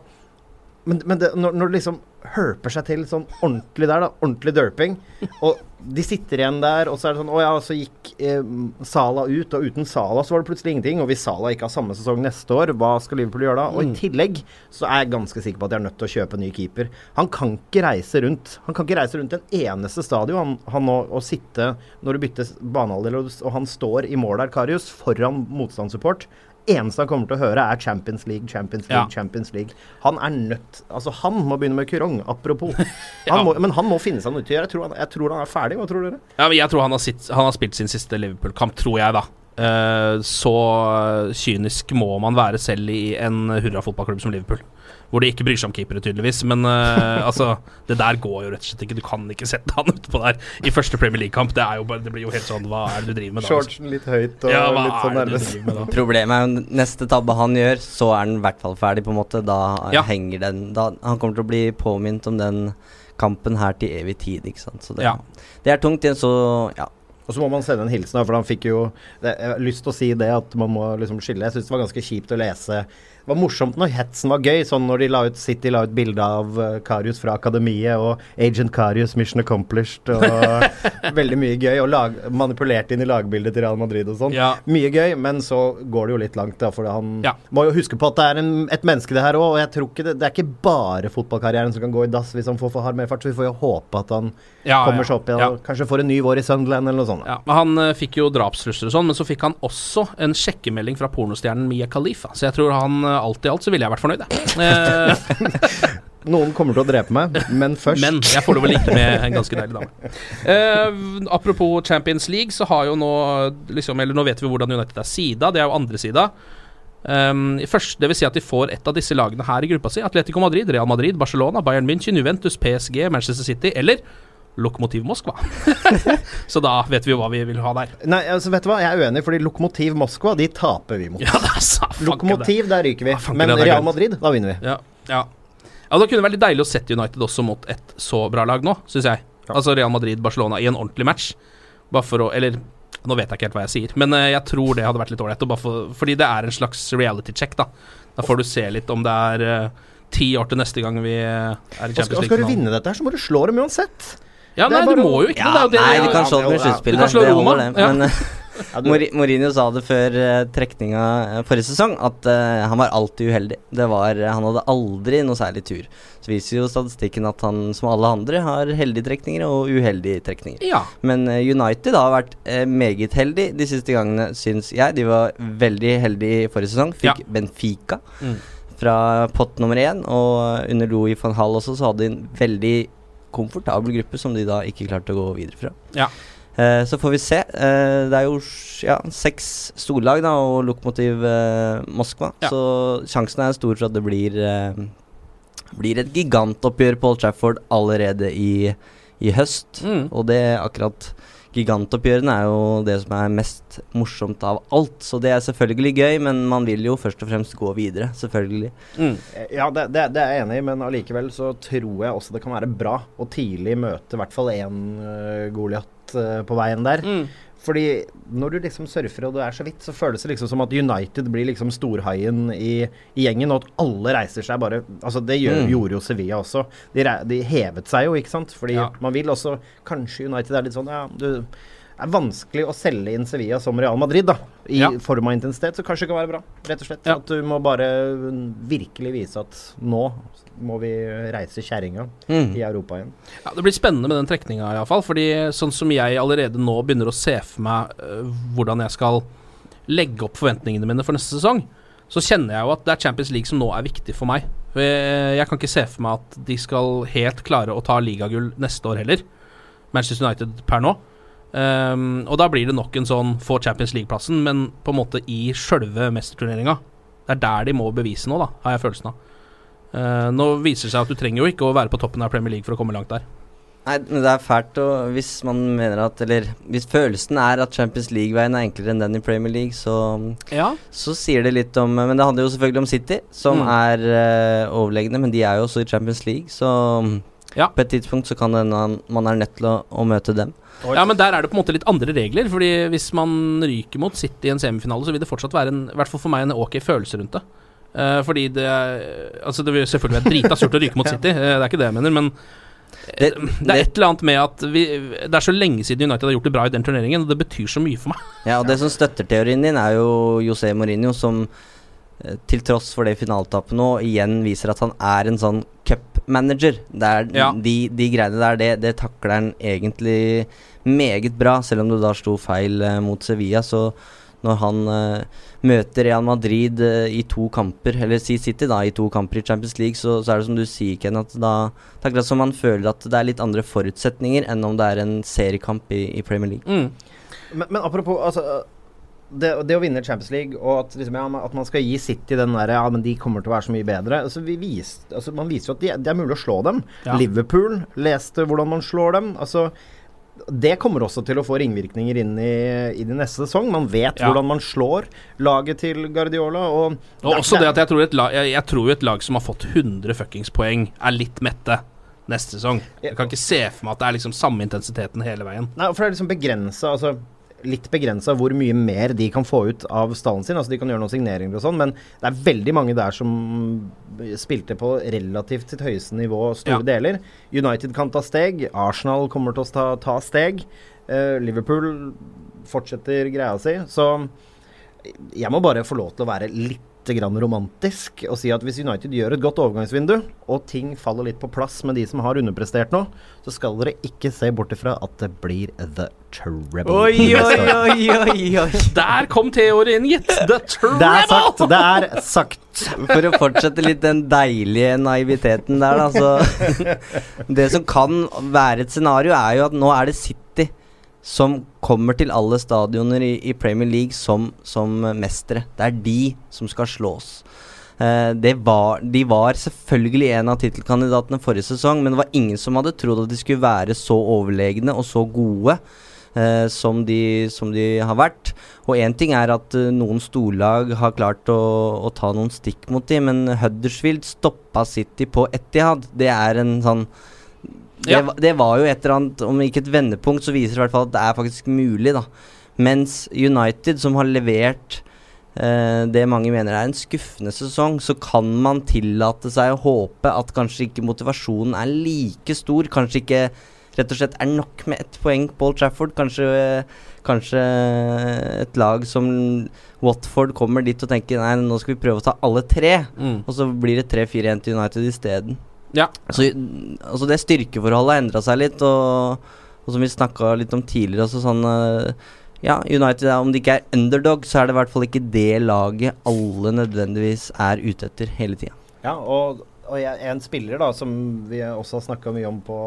men, men det, når, når liksom herper seg til sånn ordentlig der, da, ordentlig derping, og de sitter igjen der, og så er det sånn Å ja, så gikk eh, Sala ut, og uten Sala så var det plutselig ingenting. Og hvis Sala ikke har samme sesong neste år, hva skal Liverpool gjøre da? Og i tillegg så er jeg ganske sikker på at de er nødt til å kjøpe en ny keeper. Han kan ikke reise rundt Han kan ikke reise rundt en eneste stadion, han, han nå, og sitte når du bytter banehalvdel, og han står i mål der, Karius, foran motstandssupport eneste han kommer til å høre, er Champions League, Champions League, Ja. Champions League. Han er nødt Altså, han må begynne med kurong, apropos. Ja. Må, men han må finne seg noe til å gjøre. Jeg tror, han, jeg tror han er ferdig. Hva tror dere? Ja, men jeg tror han har, sitt, han har spilt sin siste Liverpool-kamp, tror jeg, da. Eh, så kynisk må man være selv i en hurra-fotballklubb som Liverpool. Hvor de ikke bryr seg om keepere, tydeligvis. Men uh, altså, det der går jo rett og slett ikke. Du kan ikke sette han utpå der i første Premier League-kamp. Det, det blir jo helt sånn Hva er det du driver med da? Shortsen litt høyt og Ja, hva litt sånn nærmest. Problemet er jo neste tabbe han gjør, så er han i hvert fall ferdig, på en måte. Da Ja. henger den da, Han kommer til å bli påminnet om den kampen her til evig tid, ikke sant. Så det, Ja. det er tungt, i en så Ja. Og så må man sende en hilsen, for han fikk jo det, Jeg har lyst til å si det at man må liksom skille. Jeg syns det var ganske kjipt å lese var morsomt når hetsen var gøy, sånn når de la ut, City la ut bilde av uh, Karius fra akademiet og Agent Karius Mission Accomplished og veldig mye gøy. Og lag, manipulert inn i lagbildet til Real Madrid og sånn. Ja. Mye gøy, men så går det jo litt langt, da, for han Ja. må jo huske på at det er en, et menneske, det her òg. Og jeg tror ikke det, det er ikke bare fotballkarrieren som kan gå i dass hvis han får for hard medfart, så vi får jo håpe at han Ja, kommer seg opp igjen kanskje får en ny vår i Sunderland eller noe sånt. Ja, men Han eh, fikk jo drapstrusler og sånn, men så fikk han også en sjekkemelding fra pornostjernen Mia Khalifa. Så jeg tror han eh, alt i alt så ville jeg vært fornøyd, jeg. Eh, Noen kommer til å drepe meg, men først men jeg får lov å ligge med en ganske deilig dame. Eh, apropos Champions League, så har jo nå liksom, Eller nå vet vi hvordan United er sida. Det er jo andre sida. Um, først, det vil si at de får et av disse lagene her i gruppa si. Atletico Madrid, Real Madrid, Barcelona, Bayern München, Juventus, PSG, Manchester City eller Lokomotiv Moskva. så da vet vi jo hva vi vil ha der. Nei, altså vet du hva, jeg er uenig, fordi Lokomotiv Moskva, de taper vi mot. Ja, det det. Lokomotiv, der ryker vi. Ja, Men det, det Real. Madrid, da vinner vi. Ja, ja. ja, da kunne det vært litt deilig å sette United også mot et så bra lag nå, syns jeg. Altså Real Madrid-Barcelona i en ordentlig match. Bare for å Eller nå vet jeg ikke helt hva jeg sier, men eh, jeg tror det hadde vært litt ålreit. for- Fordi det er en slags reality check, da. Da får du se litt om det er eh, ti år til neste gang vi eh, er i Champions og skal du vinne dette her, så må du slå dem uansett. Ja, nei, bare du må jo ikke Ja, det. det. nei, du kan slå dem i sluttspillet. du kan slå Det Roma, det. Men eh, Ja, du- Mourinho sa det før uh, trekninga eh, forrige sesong, at uh, han var alltid uheldig. Det var, Han hadde aldri noe særlig tur. Så viser jo statistikken at han som alle andre har heldige trekninger og uheldige trekninger. Ja. Men eh, United har vært eh, meget heldig de siste gangene, syns jeg. De var veldig heldige i forrige sesong. Fikk Benfica Mm. fra pott nummer én. Og under Louis van Hall også så hadde de en veldig komfortabel gruppe som de da ikke klarte å gå videre fra. Ja. Eh, så får vi se. Eh, det er jo ja, seks storlag da, og Lokomotiv eh, Moskva. Ja. Så sjansen er stor for at det blir, eh, blir et gigantoppgjør på Old Trafford allerede i, i høst. Mm. Og det akkurat Gigantoppgjørene er jo det som er mest morsomt av alt. Så det er selvfølgelig gøy, men man vil jo først og fremst gå videre. Selvfølgelig. Mm. Ja, det, det, det er jeg enig i, men allikevel så tror jeg også det kan være bra å tidlig møte i hvert fall én uh, Goliat uh, på veien der. Mm. Fordi når du liksom surfer og du er så vidt, så føles det liksom som at United blir liksom storhaien i, i gjengen, og at alle reiser seg bare Altså, det gjør, Mm. gjorde jo Sevilla også. De, de hevet seg jo, ikke sant? Fordi Ja. man vil også Kanskje United er litt sånn Ja, du det er vanskelig å selge inn Sevilla som Real Madrid, da. I Ja. form av intensitet, så kanskje det kan være bra. Rett og slett. Ja. At du må bare virkelig vise at nå må vi reise kjerringa Mm. i Europa igjen. Ja, Det blir spennende med den trekninga, iallfall. Fordi sånn som jeg allerede nå begynner å se for meg uh, hvordan jeg skal legge opp forventningene mine for neste sesong, så kjenner jeg jo at det er Champions League som nå er viktig for meg. For jeg, jeg kan ikke se for meg at de skal helt klare å ta ligagull neste år heller. Manchester United per nå. Ehm, og da blir det nok en sånn få Champions League-plassen, men på en måte i sjølve mesterturneringa. Det er der de må bevise noe, da, har jeg følelsen av. Uh, nå viser det seg at du trenger jo ikke å være på toppen av Premier League for å komme langt der. Nei, men det er fælt å Hvis man mener at Eller hvis følelsen er at Champions League-veien er enklere enn den i Premier League, så, Ja. så sier det litt om Men det handler jo selvfølgelig om City, som Mm. er uh, overlegne, men de er jo også i Champions League, så Ja. på et tidspunkt så kan det hende man- er nødt til å, å møte dem. Ja, men der er det på en måte litt andre regler. Fordi hvis man ryker mot City i en semifinale, så vil det fortsatt være en, i hvert fall for meg, en ok følelse rundt det. Uh, fordi det Altså, det vil selvfølgelig være drita surt å ryke mot City, eh, det er ikke det jeg mener, men Det, det er et eller annet med at vi, det er så lenge siden United har gjort det bra i den turneringen, og det betyr så mye for meg. Ja, og det som støtter teorien din, er jo José Mourinho, som eh, til tross for det finaletapet nå, igjen viser at han er en sånn cupmanager. Ja. de, de greiene der, det, det takler han egentlig meget bra, selv om det da sto feil eh, mot Sevilla. Så når han eh, møter Real Madrid eh, i to kamper, eller si City da, i to kamper i Champions League, så, så er det som du sier, Ken, at da Det er akkurat som man føler at det er litt andre forutsetninger enn om det er en seriekamp i, i Premier League. Mm. Men, men apropos altså, det, det å vinne Champions League, og at, liksom, ja, at man skal gi City den der Ja, men de kommer til å være så mye bedre. Altså, vi vis, altså, man viser jo at de, det er mulig å slå dem. Ja. Liverpool leste hvordan man slår dem. Altså det kommer også til å få ringvirkninger inn i, i de neste sesong. Man vet Ja. hvordan man slår laget til Guardiola. Og, Og også det at jeg tror, et lag, jeg, jeg tror et lag som har fått 100 fuckings poeng, er litt mette neste sesong. Jeg kan ikke se for meg at det er liksom samme intensiteten hele veien. Nei, for det er liksom begrensa altså, litt begrensa hvor mye mer de kan få ut av stallen sin. Altså De kan gjøre noen signeringer og sånn, men det er veldig mange der som spilte på relativt sitt høyeste nivå store Ja. deler. United kan ta steg. Arsenal kommer til å ta, ta steg. Uh, Liverpool fortsetter greia si. Så jeg må bare få lov til å være litt grann romantisk og si at hvis United gjør et godt overgangsvindu, og ting faller litt på plass med de som har underprestert nå, så skal dere ikke se bort ifra at det blir The Treble. Oi, oi, oi, oi, oi. Der kom T-ordet inn, gitt! The Treble! Det er sagt. Det er sagt. For å fortsette litt den deilige naiviteten der, da, så Det som kan være et scenario, er jo at nå er det City som kommer til alle stadioner i, i Premier League som, som mestere. Det er de som skal slås. Eh, var, de var selvfølgelig en av tittelkandidatene forrige sesong, men det var ingen som hadde trodd at de skulle være så overlegne og så gode. eh, som, de, som de har vært. Og én ting er at uh, noen storlag har klart å, å ta noen stikk mot dem, men Huddersfield stoppa City på Etihad. Det er en sånn det, det var jo et eller annet, om ikke et vendepunkt, så viser det i hvert fall at det er faktisk mulig, da. Mens United, som har levert eh, det mange mener er en skuffende sesong, så kan man tillate seg å håpe at kanskje ikke motivasjonen er like stor. Kanskje ikke rett og slett er nok med ett poeng på Old Trafford. Kanskje, kanskje et lag som Watford kommer dit og tenker nei, nå skal vi prøve å ta alle tre. Mm. Og så blir det 3-4-1 til United isteden. Ja. Så altså det styrkeforholdet har endra seg litt, og, og som vi snakka litt om tidligere, altså sånn eh, Ja, United, om de ikke er underdog, så er det i hvert fall ikke det laget alle nødvendigvis er ute etter hele tida. Ja, og, og jeg, en spiller da som vi også har snakka mye om på,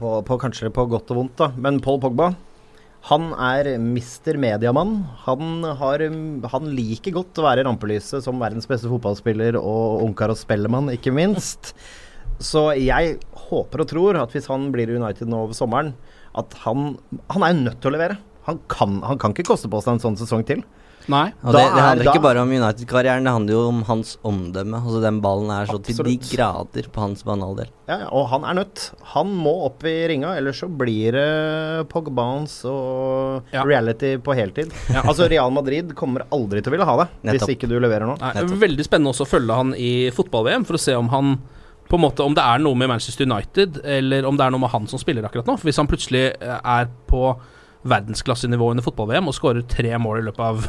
på, på kanskje på godt og vondt, da, men Paul Pogba. Han er mister mediamann. Han, har, han liker godt å være i rampelyset som verdens beste fotballspiller og ungkar og spellemann, ikke minst. Så jeg håper og tror at hvis han blir i United nå over sommeren, at han Han er jo nødt til å levere. Han kan, han kan ikke koste på seg en sånn sesong til. Nei. Og det, det er- handler da- ikke bare om United-karrieren, det handler jo om hans omdømme. Altså Den ballen er så til de grader på hans banaldel. Ja, ja, og han er nødt. Han må opp i ringa, ellers så blir det Pogbans og Ja. reality på heltid. Ja. Altså Real Madrid kommer aldri til å ville ha det Nettopp. hvis ikke du leverer nå. Nei, er veldig spennende også å følge han i fotball-VM, for å se om han på en måte, om det er noe med Manchester United, eller om det er noe med han som spiller akkurat nå. For Hvis han plutselig eh, er på verdensklassenivå under fotball-VM og skårer tre mål i løpet av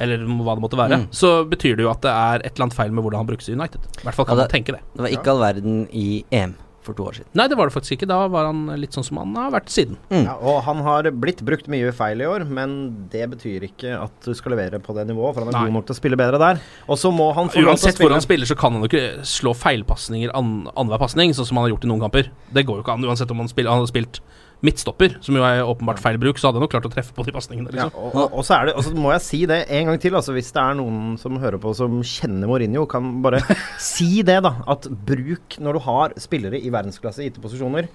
eller hva det måtte være, Mm. så betyr det jo at det er et eller annet feil med hvordan han brukes i United. I hvert fall kan Ja, man tenke det. Det var ikke all verden i EM for to år siden. Nei, det var det faktisk ikke. Da var han litt sånn som han har vært siden. Ja, og han har blitt brukt mye feil i år, men det betyr ikke at du skal levere på det nivået, for han er Nei. god nok til å spille bedre der. Og så må han få Uansett hvor han spiller, så kan han jo ikke slå feilpasninger an, annenhver pasning, sånn som han har gjort i noen kamper. Det går jo ikke an, uansett om han, spiller, han har spilt midtstopper, som jo er åpenbart feil bruk, så hadde jeg nok klart å treffe på de pasningene. Ja, Liksom. og, og, og så er det, og så må jeg si det en gang til. Altså, hvis det er noen som hører på som kjenner Mourinho, kan bare si det, da. At bruk, når du har spillere i verdensklasse i gitte posisjoner,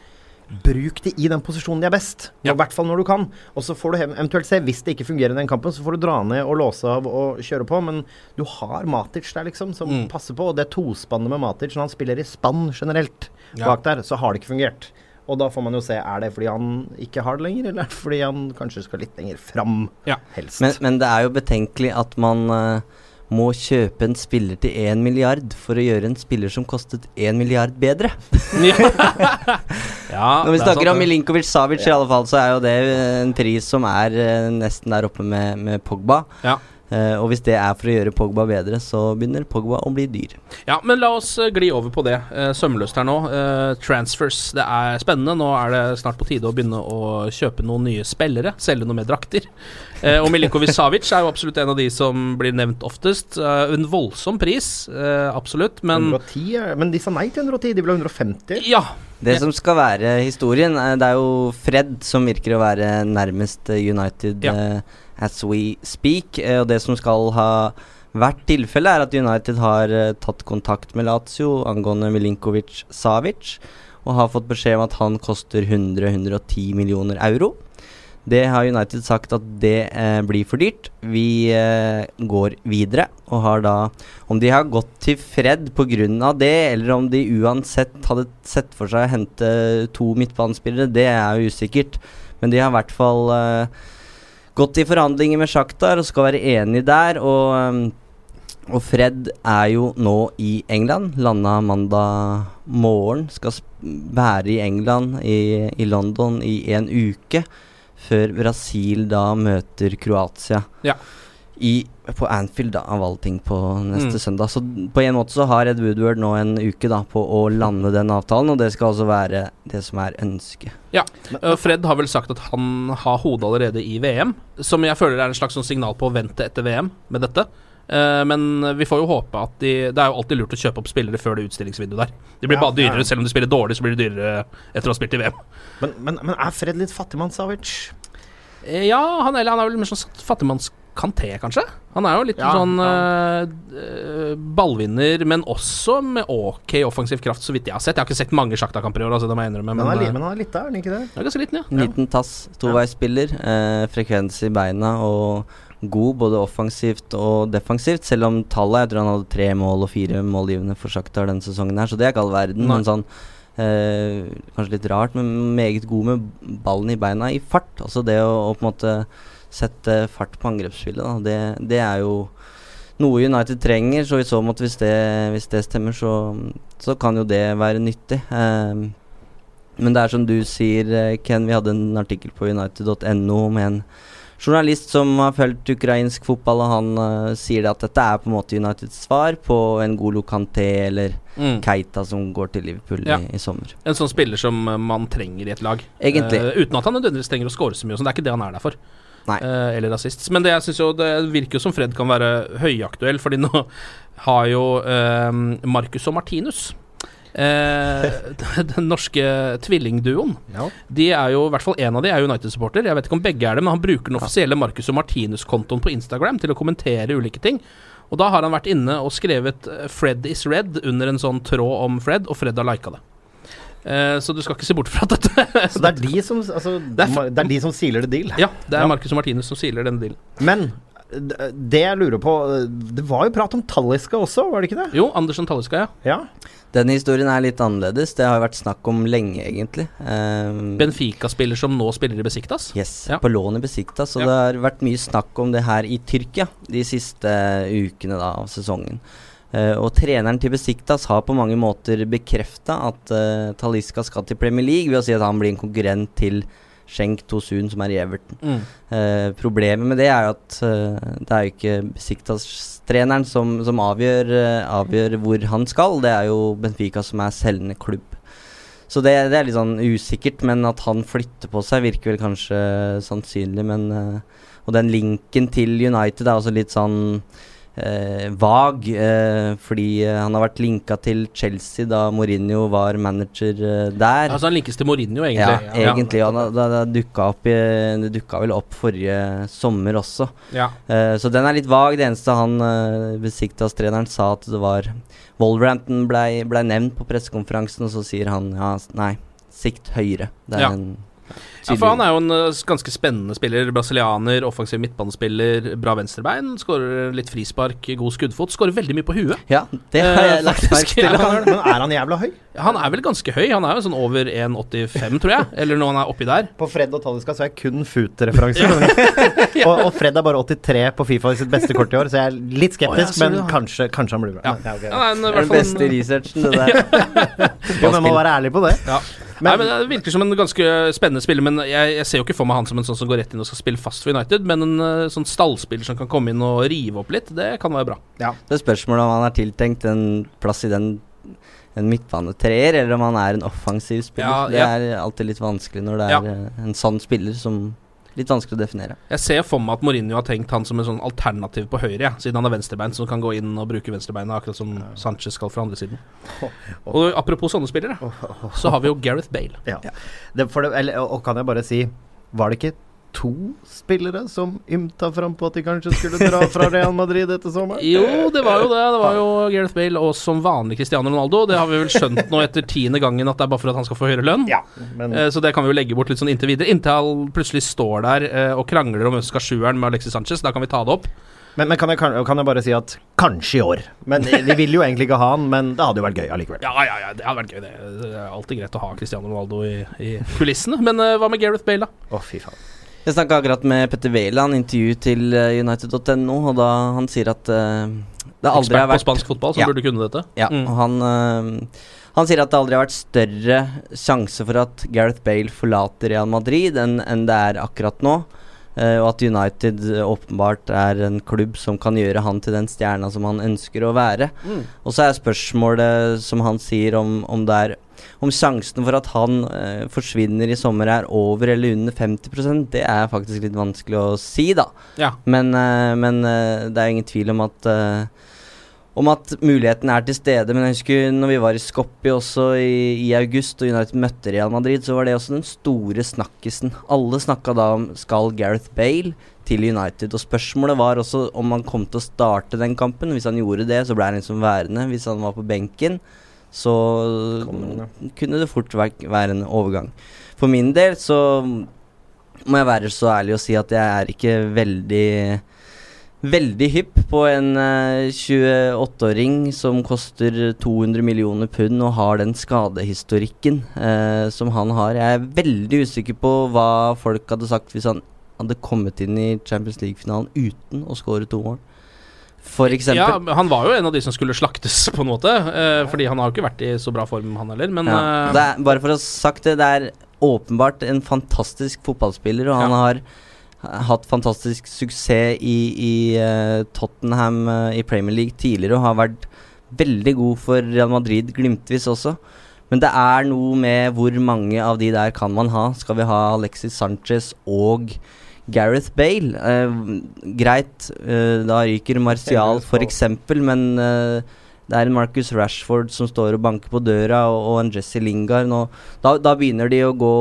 bruk de i den posisjonen de er best. Ja. I hvert fall når du kan. Og så får du eventuelt se, hvis det ikke fungerer i den kampen, så får du dra ned og låse av og kjøre på. Men du har Matic der, liksom, som Mm. passer på. Og det tospannet med Matic, når han spiller i spann generelt Ja. bak der, så har det ikke fungert. Og da får man jo se, er det fordi han ikke har det lenger, eller er det fordi han kanskje skal litt lenger fram, Ja. helst. Men, men det er jo betenkelig at man uh, må kjøpe en spiller til én milliard for å gjøre en spiller som kostet én milliard bedre. Ja. ja, Når vi er snakker sant, om. Milinkovic Savic, i alle fall, så er jo det en pris som er uh, nesten der oppe med, med Pogba. Ja. Eh, og hvis det er for å gjøre Pogba bedre, så begynner Pogba å bli dyr. Ja, men la oss eh, gli over på det Uh, sømløst her nå. Uh, transfers. Det er spennende. Nå er det snart på tide å begynne å kjøpe noen nye spillere. Selge noe mer drakter. Eh, og Milinkovic Savic er jo absolutt en av de som blir nevnt oftest. En voldsom pris, eh, absolutt, men 110, er- men de sa nei til 110, de ville ha 150. Ja. Det som skal være historien, det er jo Fred som virker å være nærmest United Ja. As we speak. eh, og det som skal ha vært tilfellet, er at United har eh, tatt kontakt med Lazio angående Milinkovic Savic, og har fått beskjed om at han koster 100-110 millioner euro. Det har United sagt at det eh, blir for dyrt. Vi eh, går videre og har da Om de har gått til Fred pga. det, eller om de uansett hadde sett for seg å hente to midtbanespillere, det er jo usikkert. Men de har i hvert fall eh, gått i forhandlinger med Shakhtar og skal være enig der. Og, um, og Fred er jo nå i England. Landa mandag morgen. Skal være i England, i, i London, i en uke. Før Brasil da møter Kroatia. Ja. I, på Anfield, da, av alle ting, på neste Mm. søndag. Så på en måte så har Ed Woodward nå en uke da på å lande den avtalen, og det skal altså være det som er ønsket. Ja. Fred har vel sagt at han har hodet allerede i VM, som jeg føler er en slags sånn signal på å vente etter VM med dette. Eh, men vi får jo håpe at de Det er jo alltid lurt å kjøpe opp spillere før det utstillingsvinduet der. De blir Ja, bare dyrere, ja. selv om de spiller dårlig, så blir de dyrere etter å ha spilt i VM. Men, men, men er Fred litt fattigmann, Savic? Eh, Ja, han, eller han er vel mer sånn fattigmannskanté, kanskje? Han er jo litt Ja, sånn ja. eh, ballvinner, men også med ok offensiv kraft, så vidt jeg har sett. Jeg har ikke sett mange sjaktakamper i år, altså, det må jeg innrømme. Men, Men, han er, eh, men han er litt der, er han ikke det? han er ganske liten, ja. En liten tass, toveisspiller. Eh, frekvens i beina og god både offensivt og defensivt. Selv om tallet Jeg tror han hadde tre mål og fire målgivende for Shakhtar denne sesongen her, så det er ikke all verden. Nei. Men sånn eh, Kanskje litt rart, men meget god med ballen i beina i fart. Altså det å, å på en måte sette fart på angrepsspillet, det, det er jo noe United trenger. Så i så måte, hvis det, hvis det stemmer, så, så kan jo det være nyttig. Um, men det er som du sier, eh, Ken, vi hadde en artikkel på united.no med en journalist som har fulgt ukrainsk fotball, og han uh, sier det at dette er på en måte Uniteds svar på en Golo Kanté eller Mm. Keita som går til Liverpool Ja. i, i sommer. En sånn spiller som eh, man trenger i et lag. Egentlig. Uh, uten at han nødvendigvis trenger å score så mye. og sånn. Det er ikke det han er der for. Eh, eller rasist. Men det, jeg synes jo, det virker jo som Fred kan være høyaktuell, fordi nå har jo eh, Marcus og Martinus eh, den norske tvillingduoen. Ja. De er jo, i hvert fall én av de er United-supporter. Jeg vet ikke om begge er det, men han bruker den offisielle Marcus og Martinus-kontoen på Instagram til å kommentere ulike ting. Og da har han vært inne og skrevet eh, 'Fred is red' under en sånn tråd om Fred, og Fred har lika det. Eh, så du skal ikke se bort fra dette. Så det er de som, altså, Det er det er de som siler det deal? ja, det er Ja. Marcus og Martinus som siler denne dealen. Men det jeg lurer på Det var jo prat om Talliska også, var det ikke det? Jo, Andersen Talliska, ja. Ja. Denne historien er litt annerledes. Det har vært snakk om lenge, egentlig. Um, Benfica-spiller som nå spiller i Besiktas. Yes, Ja. på lån i Besiktas. Så Ja. det har vært mye snakk om det her i Tyrkia de siste ukene da, av sesongen. Eh, og treneren til Besiktas har på mange måter bekrefta at uh, Taliska skal til Premier League ved å si at han blir en konkurrent til Schenk Tosun, som er i Everton. Mm. Eh, problemet med det er jo at eh, det er jo ikke Besiktas-treneren som, som avgjør, eh, avgjør hvor han skal. Det er jo Benfica som er selgende klubb. Så det, det er litt sånn usikkert, men at han flytter på seg, virker vel kanskje sannsynlig. Men, eh, og den linken til United er også litt sånn eh, vag, eh, fordi eh, han har vært linka til Chelsea da Mourinho var manager eh, der. Altså Han linkes til Mourinho, Ja, egentlig. egentlig. Ja, det, det, det dukka opp i, Det dukka vel opp forrige sommer også. Ja. Eh, så den er litt vag. Det eneste han eh, Besiktas-treneren sa at det var Wolverhampton blei ble nevnt på pressekonferansen, og så sier han ja, nei, sikt høyere. Det er Ja. en ja, for han er jo en eh, ganske spennende spiller. Brasilianer, offensiv midtbanespiller, bra venstrebein. Skårer litt frispark, god skuddfot. Skårer veldig mye på huet. Ja, det har Eh, jeg lagt merke til. ja. Men, er han jævla høy? Han er vel ganske høy. Han er jo sånn over 1,85, tror jeg. Eller når han er oppi der. På Fred og Talliska så er jeg kun foot-referanser. og, og Fred er bare 83 på Fifa i sitt beste kort i år, så jeg er litt skeptisk, oh, ja, men kanskje, kanskje han blir bra. Ja. Men, ja, ok. Han en, Det er den beste researchen, det der. Jo, men må være ærlig på det. ja. Nei, men Det virker som en ganske spennende spiller, men jeg, jeg ser jo ikke for meg han som en sånn som går rett inn og skal spille fast for United. Men en uh, sånn stallspiller som kan komme inn og rive opp litt, det kan være bra. Det er spørsmålet om han er tiltenkt en plass i den en midtbanetreer, eller om han er en offensiv spiller. Ja, det er alltid litt vanskelig når det er eh, en sånn spiller som Litt vanskelig å definere. Jeg ser for meg at Mourinho har tenkt han som en sånn alternativ på høyre, ja, siden han har venstrebein, som kan gå inn og bruke venstrebeinet, akkurat som Sanchez skal fra andre siden. Og apropos sånne spillere, så har vi jo Gareth Bale. Ja. Det, for det, eller, og kan jeg bare si Var det ikke to spillere som ymta fram på at de kanskje skulle dra fra Real Madrid etter sommeren? Jo, det var jo det. Det var jo Gareth Bale og som vanlig Cristiano Ronaldo. Det har vi vel skjønt nå etter tiende gangen at det er bare for at han skal få høyere lønn. Ja, men Eh, Så det kan vi jo legge bort litt sånn inntil videre. Inntil han plutselig står der eh, og krangler om hvem som skal sjueren med Alexis Sanchez. Da kan vi ta det opp. Men, men kan, jeg, kan, jeg bare si at kanskje i år. Men Vi vil jo egentlig ikke ha han, men det hadde jo vært gøy allikevel. Ja, ja, ja, det hadde vært gøy. Det Det er alltid greit å ha Cristiano Ronaldo i, i kulissene. Men uh, hva med Gareth Bale, da? Å, fy faen. Jeg snakka akkurat med Petter Wæland, intervju til eh, United.no, og da han sier at uh, det aldri Ekspert har på spansk fotball, så Ja. burde kunne dette. Ja, Mm. og han uh, Han sier at det aldri har vært større sjanse for at Gareth Bale forlater Real Madrid enn en det er akkurat nå. Uh, og at United åpenbart er en klubb som kan gjøre han til den stjerna som han ønsker å være. Mm. Og så er spørsmålet, som han sier, om, om det er om sjansen for at han eh, forsvinner i sommer er over eller under 50% det er faktisk litt vanskelig å si, da. Ja. Men, eh, men eh, det er ingen tvil om at eh, om at muligheten er til stede. Men jeg husker når vi var i Skopje også i, i august og United møtte Real Madrid, så var det også den store snakkisen. Alle snakka da om skal Gareth Bale til United. Og spørsmålet var også om han kom til å starte den kampen. Hvis han gjorde det, så ble han liksom værende. Hvis han var på benken, så kunne det fort være en overgang. For min del så må jeg være så ærlig å si at jeg er ikke veldig Veldig hypp på en eh, 28-åring som koster 200 millioner pund og har den skadehistorikken eh, som han har. Jeg er veldig usikker på hva folk hadde sagt hvis han hadde kommet inn i Champions League-finalen uten å skåre to mål. For eksempel. Ja, han var jo en av de som skulle slaktes, på en måte. eh, fordi han har jo ikke vært i så bra form, han heller. Men Ja, eh, det er, bare for å ha sagt det, det er åpenbart en fantastisk fotballspiller, og han har hatt fantastisk suksess i, i uh, Tottenham uh, i Premier League tidligere og har vært veldig god for Real Madrid glimtvis også. Men det er noe med hvor mange av de der kan man ha. Skal vi ha Alexis Sanchez og Gareth Bale? Eh, greit, eh, da ryker Martial f.eks., men eh, det er en Marcus Rashford som står og banker på døra, og, og en Jesse Lingard. Nå, da, da begynner de å gå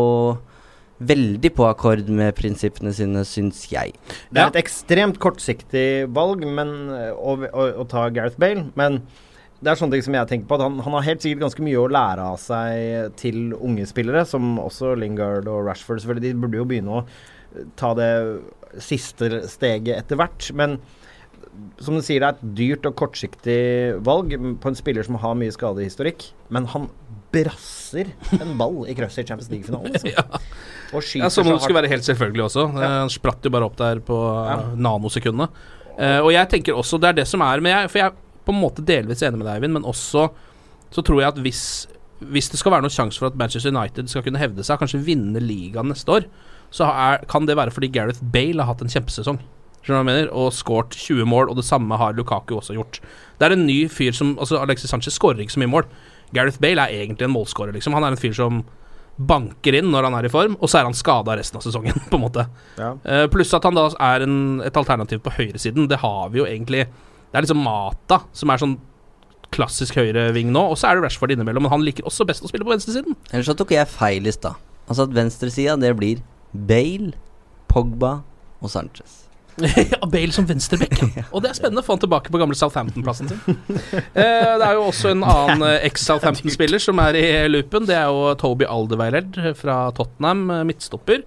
veldig på akkord med prinsippene sine, syns jeg. Det er et ekstremt kortsiktig valg men, å, å, å ta Gareth Bale, men det er sånne ting som jeg tenker på. At han, han har helt sikkert ganske mye å lære av seg til unge spillere, som også Lingard og Rashford. selvfølgelig, De burde jo begynne å eh, ta det siste steget etter hvert. Men som du sier, det er et dyrt og kortsiktig valg på en spiller som har mye skadehistorikk. Men han brasser en ball i krøsset i Champions League-finalen. Altså. Og ja, Som om det skulle være helt selvfølgelig også. Ja. Han spratt jo bare opp der på ja. nanosekundene. Uh, og jeg tenker også Det er det som er jeg, For jeg er på en måte delvis enig med deg, Eivind, men også så tror jeg at hvis hvis det skal være noen sjanse for at Manchester United skal kunne hevde seg, kanskje vinne ligaen neste år, så er, kan det være fordi Gareth Bale har hatt en kjempesesong. Skjønner du hva jeg mener? Og skåret 20 mål, og det samme har Lukaku også gjort. Det er en ny fyr som Altså, Alexis Sanchez skårer ikke så mye mål. Gareth Bale er egentlig en målskårer, liksom. Han er en fyr som banker inn når han er i form, og så er han skada resten av sesongen, på en måte. Ja. Uh, pluss at han da er en, et alternativ på høyresiden. Det har vi jo egentlig Det er liksom Mata som er sånn klassisk høyreving nå, og så er det Rashford innimellom, men han liker også best å spille på venstresiden. Ellers så tok jeg feil i stad. Altså at venstresida, det blir Bale, Pogba og Sanchez. ja, Bale som venstreback. Og det er spennende å få han tilbake på gamle Southampton-plassen sin. Eh, det er jo også en annen eh, eks-Southampton-spiller som er i loopen. Det er jo Toby Alderweireld fra Tottenham, eh, midtstopper.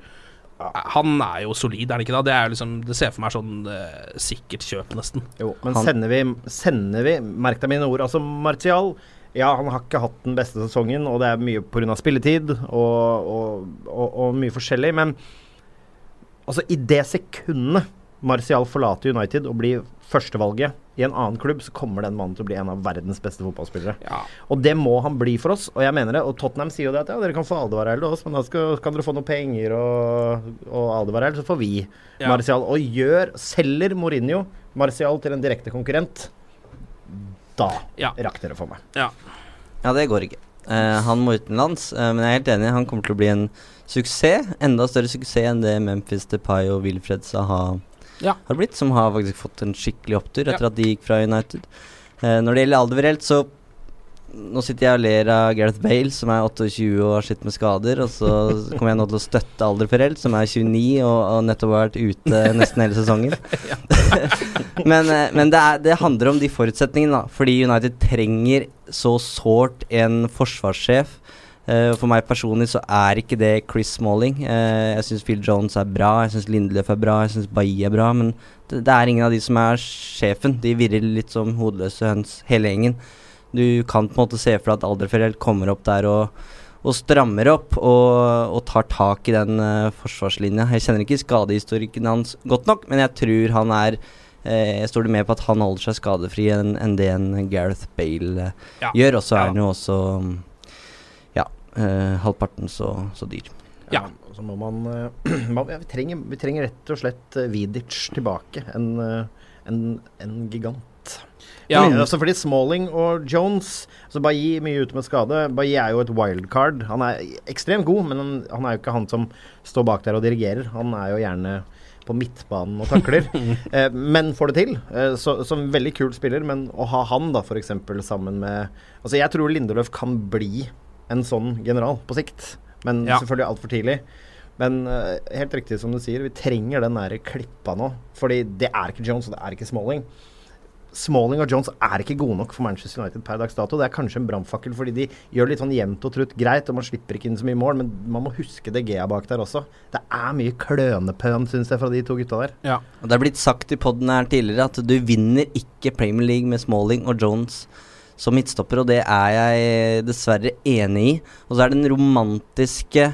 Eh, Han er jo solid, er han ikke da? Det, er liksom, det ser for meg sånn eh, sikkert kjøp, nesten. Jo, men Han- sender vi, sender vi Merk deg mine ord. Altså, Martial Ja, han har ikke hatt den beste sesongen, og det er mye pga. spilletid og, og, og, og mye forskjellig, men altså, i det sekundet Martial forlater United og blir førstevalget i en annen klubb, så kommer den mannen til å bli en av verdens beste fotballspillere. Ja. Og det må han bli for oss, og jeg mener det. Og Tottenham sier jo det at ja, dere kan få Aldevarell til oss, men da skal, kan dere få noe penger og, og Aldevarell, så får vi Ja. Martial. Og gjør, selger Mourinho Martial til en direkte konkurrent, da Ja. rakk dere for meg. Ja. Ja, det går ikke. Uh, han må utenlands, uh, men jeg er helt enig. Han kommer til å bli en suksess. Enda større suksess enn det Memphis Depay og Wilfred Saha Ja. har blitt, som har faktisk fått en skikkelig opptur etter Ja. at de gikk fra United. Uh, når det gjelder alder så Nå sitter jeg og ler av Gareth Bale, som er 28 og har slitt med skader. Og så kommer jeg nå til å støtte Alderferell, som er 29 og, og nettopp har vært ute nesten hele sesongen. men eh, men det, er, det handler om de forutsetningene, da. Fordi United trenger så sårt en forsvarssjef. Uh, for meg personlig så er ikke det Chris Smalling. Uh, jeg syns Phil Jones er bra, jeg syns Lindelöf er bra, jeg syns Bailly er bra. Men det, det er ingen av de som er sjefen. De virrer litt som hodeløse høns, hele gjengen. Du kan på en måte se for deg at Alderfereld kommer opp der og, og strammer opp og, og tar tak i den uh, forsvarslinja. Jeg kjenner ikke skadehistorikken hans godt nok, men jeg tror han er uh, Jeg står det mer på at han holder seg skadefri enn en det en Gareth Bale uh, Ja. gjør. Og så er Ja. han jo også um, ja, halvparten så, så dyr. Ja. Så må man, eh, man ja, vi, trenger, vi trenger rett og slett eh, Vidic tilbake. En, eh, en, en gigant. Ja. Fordi, altså fordi Smalling og Jones altså Bailly mye ute med skade. Bailly er jo et wildcard. Han er ekstremt god, men han, han er jo ikke han som står bak der og dirigerer. Han er jo gjerne på midtbanen og takler. eh, men får det til. Eh, så, som veldig kul spiller, men å ha han da f.eks. sammen med Altså Jeg tror Lindeløf kan bli en sånn general på sikt, men Ja. selvfølgelig altfor tidlig. Men uh, helt riktig som du sier, vi trenger den der klippa nå. Fordi det er ikke Jones, og det er ikke Smalling. Smalling og Jones er ikke gode nok for Manchester United per dags dato. Det er kanskje en brannfakkel fordi de gjør litt sånn jevnt og trutt greit, og man slipper ikke inn så mye mål, men man må huske det Gea bak der også. Det er mye klønepøn, syns jeg, fra de to gutta der. Ja. Og Det er blitt sagt i poden her tidligere at du vinner ikke Premier League med Smalling og Jones som midtstopper, og det er jeg dessverre enig i. Og så er den romantiske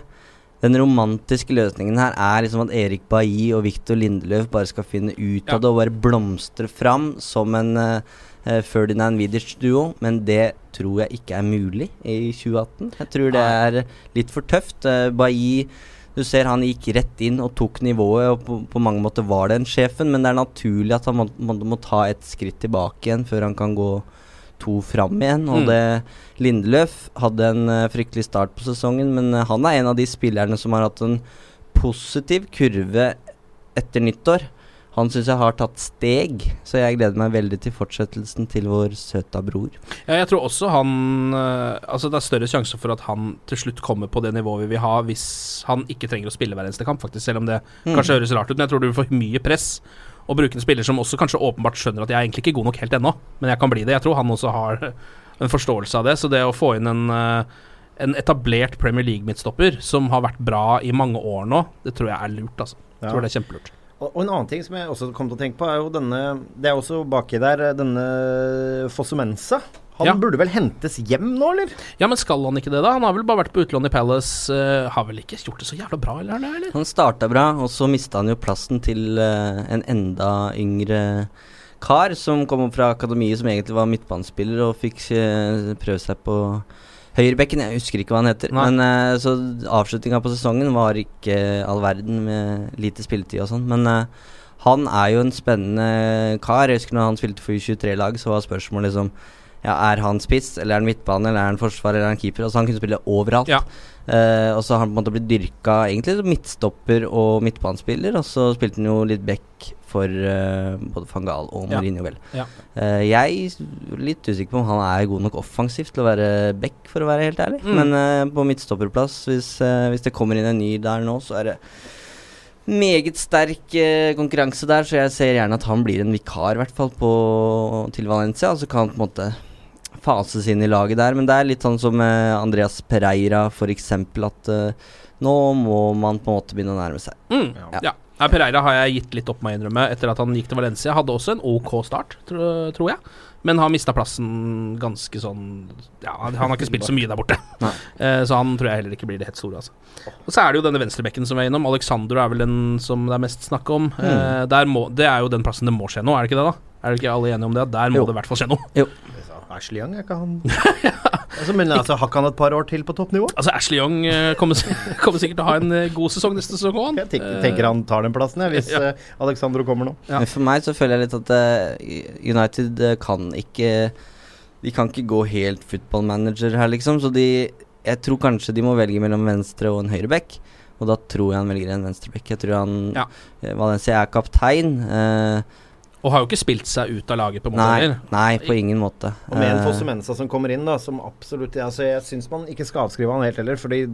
den romantiske løsningen her er liksom at Erik Bailly og Victor Lindeløf bare skal finne ut Ja. av det og bare blomstre fram som en uh, Ferdinand Vidic-duo, men det tror jeg ikke er mulig i 2018. Jeg tror det er litt for tøft. Uh, Bailly du ser han gikk rett inn og tok nivået, og på, på mange måter var det en sjefen, men det er naturlig at han må, må, må ta et skritt tilbake igjen før han kan gå to fram igjen. Og Mm. det Lindeløf hadde en eh, fryktelig start på sesongen, men eh, han er en av de spillerne som har hatt en positiv kurve etter nyttår. Han syns jeg har tatt steg, så jeg gleder meg veldig til fortsettelsen til vår søta bror. Ja, jeg tror også han øh, Altså Det er større sjanse for at han til slutt kommer på det nivået vi vil ha, hvis han ikke trenger å spille hver eneste kamp, faktisk. Selv om det Mm. kanskje høres rart ut, men jeg tror du vil få mye press. Og bruke en spiller som også kanskje åpenbart skjønner at jeg er egentlig ikke god nok helt ennå, men jeg kan bli det. Jeg tror han også har en forståelse av det. Så det å få inn en øh, en etablert Premier League-midtstopper som har vært bra i mange år nå, det tror jeg er lurt. altså. Jeg tror det er kjempelurt. Og, og en annen ting som jeg også kom til å tenke på, er jo denne Det er også baki der eh, denne Fossumensa. Han Ja. burde vel hentes hjem nå, eller? Ja, men skal han ikke det, da? Han har vel bare vært på utlån i Palace. Uh, har vel ikke gjort det så jævla bra, eller? eller? Han starta bra, og så mista han jo plassen til uh, en enda yngre kar som kom opp fra akademiet, som egentlig var midtbanespiller og fikk uh, prøve seg på høyrebekken. Jeg husker ikke hva han heter. Nei. Men eh, Så avslutninga på sesongen var ikke all verden med lite spilletid og sånn. Men eh, han er jo en spennende kar. Jeg husker når han spilte for U23-lag, så var spørsmålet liksom ja, Er han spiss, eller er han midtbane, eller er han forsvar, eller er han keeper? Altså Han kunne spille overalt. Ja. Uh, og så har han på en måte blitt dyrka egentlig som midtstopper og midtbanespiller, og så spilte han jo litt back for uh, både van Gaal og Ja. Mourinho, vel. Ja. Uh, jeg er litt usikker på om han er god nok offensivt til å være back, for å være helt ærlig. Mm. Men uh, på midtstopperplass, hvis, hvis det kommer inn en ny der nå, så er det meget sterk eh, konkurranse der, så jeg ser gjerne at han blir en vikar, i hvert fall, på, til Valencia. Så kan han på en måte fases inn i laget der. Men det er litt sånn som eh, Andreas Pereira, f.eks., at eh, nå må man på en måte begynne å nærme seg. Mm. Ja. Ja. Nei, Pereira har jeg gitt litt opp, må jeg innrømme, etter at han gikk til Valencia. Hadde også en OK start, tro, tror jeg. Men har mista plassen ganske sånn Ja, han har ikke spilt så mye der borte. Eh, så han tror jeg heller ikke blir det helt store, altså. Og så er det jo denne venstrebekken som vi er innom. Alexandro er vel den som det er mest snakk om. Mm. der må, det er jo den plassen det må skje nå, er det ikke det, da? Er dere ikke alle enige om det? Der må Jo. det i hvert fall skje noe. Ashley Young, er ikke han altså, Men altså, har ikke han et par år til på toppnivå? Altså, Ashley Young uh, kommer, kommer sikkert til å ha en uh, god sesong neste sesong òg. Jeg tenker, tenker han tar den plassen, jeg, hvis Ja. Uh, Alexandro kommer nå. Ja. Men for meg så føler jeg litt at United kan ikke De kan ikke gå helt football manager her, liksom. Så de Jeg tror kanskje de må velge mellom venstre og en høyreback. Og da tror jeg han velger en venstreback. Jeg tror han Ja. Valencia er kaptein. eh, Og har jo ikke spilt seg ut av laget, på måten nei, heller. nei, på ingen måte. Og med en Eh, Fosse Mensa som kommer inn, da, som absolutt altså, Jeg syns man ikke skal avskrive han helt heller, fordi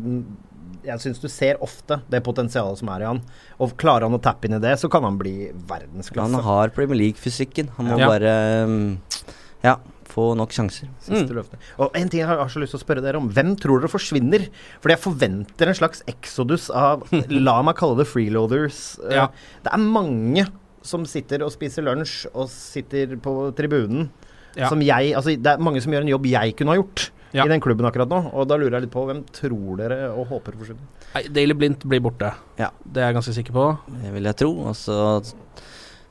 jeg syns du ser ofte det potensialet som er i han. Og klarer han å tappe inn i det, så kan han bli verdensklasse. han har Premier League-fysikken. Han må Ja. bare mm, Ja, få nok sjanser. Siste Mm. løfte. Og en ting jeg har, har så lyst til å spørre dere om. Hvem tror dere forsvinner? Fordi jeg forventer en slags exodus av La meg kalle det freeloaders. Eh, Ja. Det er mange som sitter og spiser lunsj og sitter på tribunen. Ja. Som jeg Altså, det er mange som gjør en jobb jeg kunne ha gjort. Ja. i den klubben akkurat nå. Og da lurer jeg litt på hvem tror dere og håper forsvinner? Daily Blindt blir borte. Ja. Det er jeg ganske sikker på. Det vil jeg tro. Og så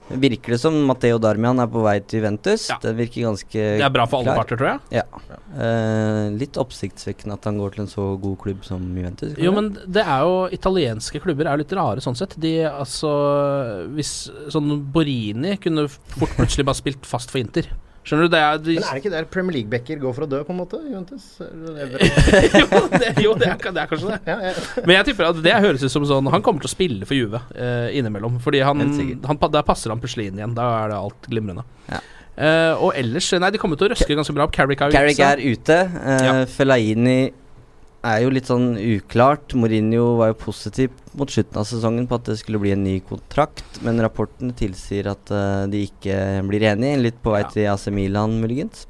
virker det som Matteo Darmian er på vei til Juventus. Ja. Det virker ganske Det er bra for alle parter, tror jeg. Ja. Eh, litt oppsiktsvekkende at han går til en så god klubb som Juventus. Jo, men det er jo Italienske klubber er jo litt rare sånn sett. De altså Hvis sånn Borini kunne fort plutselig bare spilt fast for Inter. Skjønner du? Det er de, Men er det ikke der Premier League-backer går for å dø, på en måte? Juventus? Jo, det, jo det, er, det er kanskje det. Ja, ja. Men jeg tipper at det høres ut som sånn Han kommer til å spille for Juve eh, innimellom. Fordi han, han, der passer han plutselig inn igjen. Da er det alt glimrende. Ja. Eh, og ellers Nei, de kommer til å røske ganske bra opp. Carrick er ute. Carrick ute. er ute. Eh, Ja. Fellaini er jo litt sånn uklart. Mourinho var jo positiv mot slutten av sesongen på at det skulle bli en ny kontrakt, men rapporten tilsier at uh, de ikke blir enige. Litt på vei Ja. til AC Milan, muligens.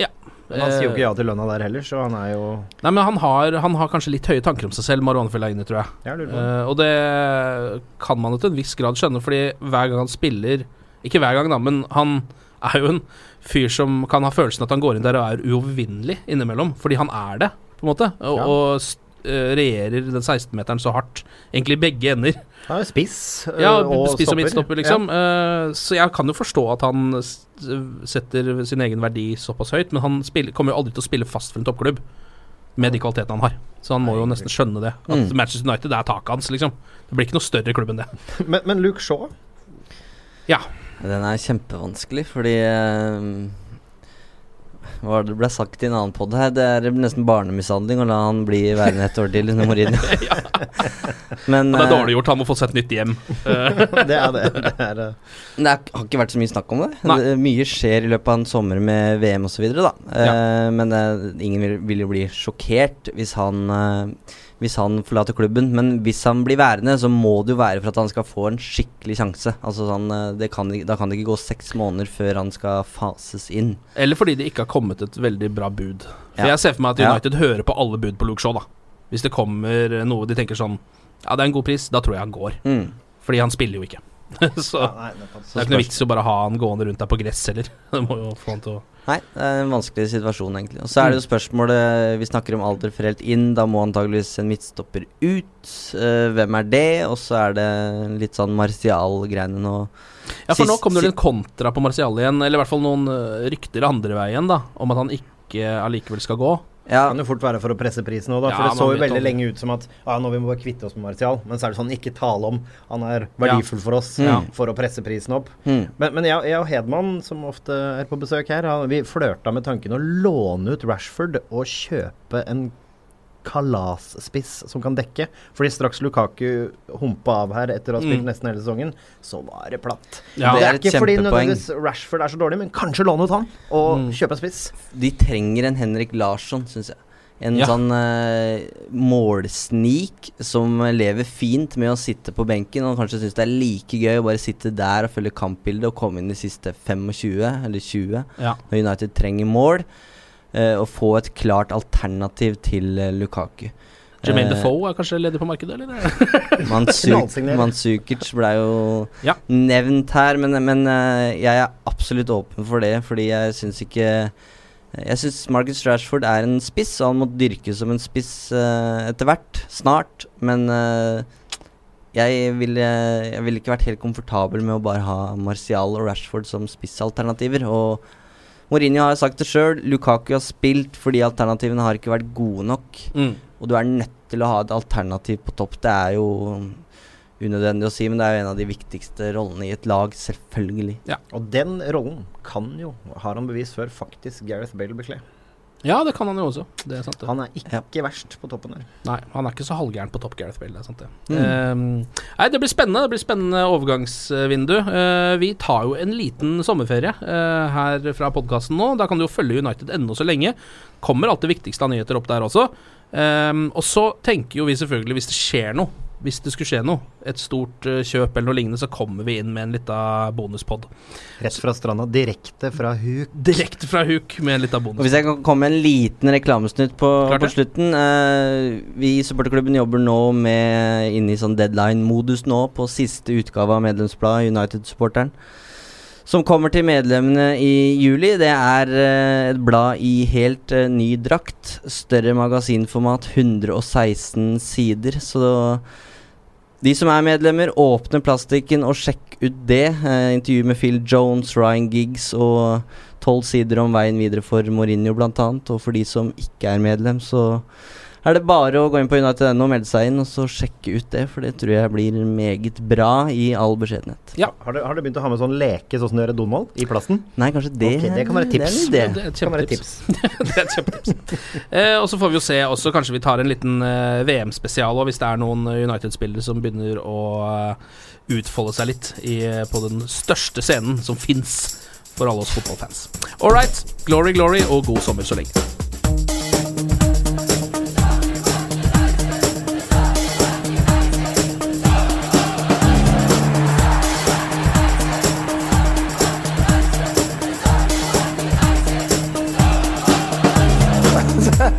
Men han sier jo ikke ja til lønna der heller, så han er jo Nei, men han har, han har kanskje litt høye tanker om seg selv, Marwan Fellaini, tror jeg. Ja. Eh, og det kan man jo til en viss grad skjønne, fordi hver gang han spiller Ikke hver gang, da, men han er jo en fyr som kan ha følelsen at han går inn der og er uovervinnelig innimellom, fordi han er det, på en måte. Og, Ja. og eh, regjerer den 16-meteren så hardt, egentlig i begge ender. Er spiss øh, Ja, og spiss og stopper. midtstopper, liksom. Eh, så jeg kan jo forstå at han setter sin egen verdi såpass høyt, men han spiller, kommer jo aldri til å spille fast for en toppklubb med de kvalitetene han har. Så han må jo nesten skjønne det. At Mm. Manchester United er taket hans, liksom. Det blir ikke noe større klubb enn det. Men, men Luke Shaw Ja. Den er kjempevanskelig, fordi eh, Hva det ble sagt i en annen pod her? Det er nesten barnemishandling å la han bli værende et år til under Mourinho. Men Og det er eh, dårlig gjort. Han må få seg et nytt hjem. Eh, Det er det. det, er, øh, Det er, har ikke vært så mye snakk om det. Det mye skjer i løpet av en sommer med VM osv., da. Eh, men eh, ingen vil, vil jo bli sjokkert hvis han hvis han forlater klubben. Men hvis han blir værende, så må det jo være for at han skal få en skikkelig sjanse. Altså sånn, eh, det kan, Da kan det ikke gå seks måneder før han skal fases inn. Eller fordi det ikke har kommet et veldig bra bud. For Ja. jeg ser for meg at Ja. United hører på alle bud på Luke Shaw, da. Hvis det kommer noe de tenker sånn Ja, det er en god pris, da tror jeg han går. Mm. Fordi han spiller jo ikke. så ja, nei, det er det er ikke noe vits i å bare ha han gående rundt der på gress heller. Det må jo få han til å Nei, det er en vanskelig situasjon, egentlig. Og så er det jo spørsmålet Vi snakker om alder for helt inn. Da må antageligvis en midtstopper ut. Uh, hvem er det? Og så er det litt sånn Martial-greiene nå. Ja, for nå Sist- kom det jo en kontra på Martial igjen, eller i hvert fall noen eh, rykter andre veien, da, om at han ikke allikevel skal gå. Ja, kan jo fort være for å presse prisen òg, da. Ja, For det så jo veldig om... lenge ut som at ja, nå vi må bare kvitte oss med Martial. Men så er det sånn, ikke tale om. Han er verdifull for oss mm. for å presse prisen opp. mm. Men, men jeg, jeg og Hedman, som ofte er på besøk her, vi flørta med tanken å låne ut Rashford og kjøpe en kalasspiss som kan dekke. Fordi straks Lukaku humpa av her etter å ha spilt Mm. nesten hele sesongen, så var det platt. Ja, det det er, er et ikke fordi kjempepoeng. nødvendigvis Rashford er så dårlig, men kanskje låne ut han og Mm. kjøpe en spiss. De trenger en Henrik Larsson, syns jeg. En Ja. sånn uh, målsnik som lever fint med å sitte på benken og kanskje syns det er like gøy å bare sitte der og følge kampbildet og komme inn de siste 25 eller 20 Ja. når United trenger mål. Eh, og få et klart alternativ til eh, Lukaku. Jermaine Eh, Defoe er kanskje ledig på markedet, eller? Mansuk Mansukic ble jo Ja. nevnt her, men, men eh, jeg er absolutt åpen for det, fordi jeg syns ikke Jeg syns Marcus Rashford er en spiss, og han må dyrkes som en spiss uh, etter hvert. Snart. Men uh, jeg ville jeg ville ikke vært helt komfortabel med å bare ha Martial og Rashford som spissalternativer. Og Mourinho har sagt det sjøl, Lukaku har spilt fordi alternativene har ikke vært gode nok. Mm. Og du er nødt til å ha et alternativ på topp. Det er jo unødvendig å si, men det er jo en av de viktigste rollene i et lag, selvfølgelig. Ja. Og den rollen kan jo, har han bevis før, faktisk Gareth Bale bekle. Ja, det kan han jo også. Det er sant, det. Han er ikke verst på toppen her. Nei, han er ikke så halvgæren på topp Gareth Bale, det er sant det. Mm. Ehm, nei, det blir spennende. Det blir spennende overgangsvindu. Uh, vi tar jo en liten sommerferie uh, her fra podkasten nå. Da kan du jo følge United ennå så lenge. Kommer alt det viktigste av nyheter opp der også. Um, og så tenker jo vi selvfølgelig, hvis det skjer noe, hvis det skulle skje noe, et stort eh, kjøp eller noe lignende, så kommer vi inn med en lita bonuspod. Rett fra stranda, direkte fra huk. Direkte fra huk med en lita Og hvis jeg kan komme med en liten reklamesnutt på, på slutten eh, Vi i supporterklubben jobber nå med inne i sånn deadline-modus nå på siste utgave av medlemsbladet United-supporteren. Som kommer til medlemmene i juli. Det er eh, et blad i helt eh, ny drakt. Større magasinformat, 116 sider. Så de som er medlemmer, åpne plastikken og sjekk ut det. Eh, intervju med Phil Jones, Ryan Giggs og tolv sider om veien videre for Mourinho bl.a. Og for de som ikke er medlem, så er det bare å gå inn på United.no og melde seg inn, og så sjekke ut det, for det tror jeg blir meget bra i all beskjedenhet. Ja. Har, du, har du begynt å ha med sånn leke sånn som du gjør i Donald, i plasten? Nei, kanskje det okay, det kan være et tips. Det er det. Det er et Kan være et kjempetips. det er et kjempetips. Eh, og så får vi jo se også, kanskje vi tar en liten eh, VM-spesial òg, hvis det er noen eh, United-spillere som begynner å eh, utfolde seg litt i, eh, på den største scenen som fins for alle oss fotballfans. All right, glory, glory, og god sommer så lenge.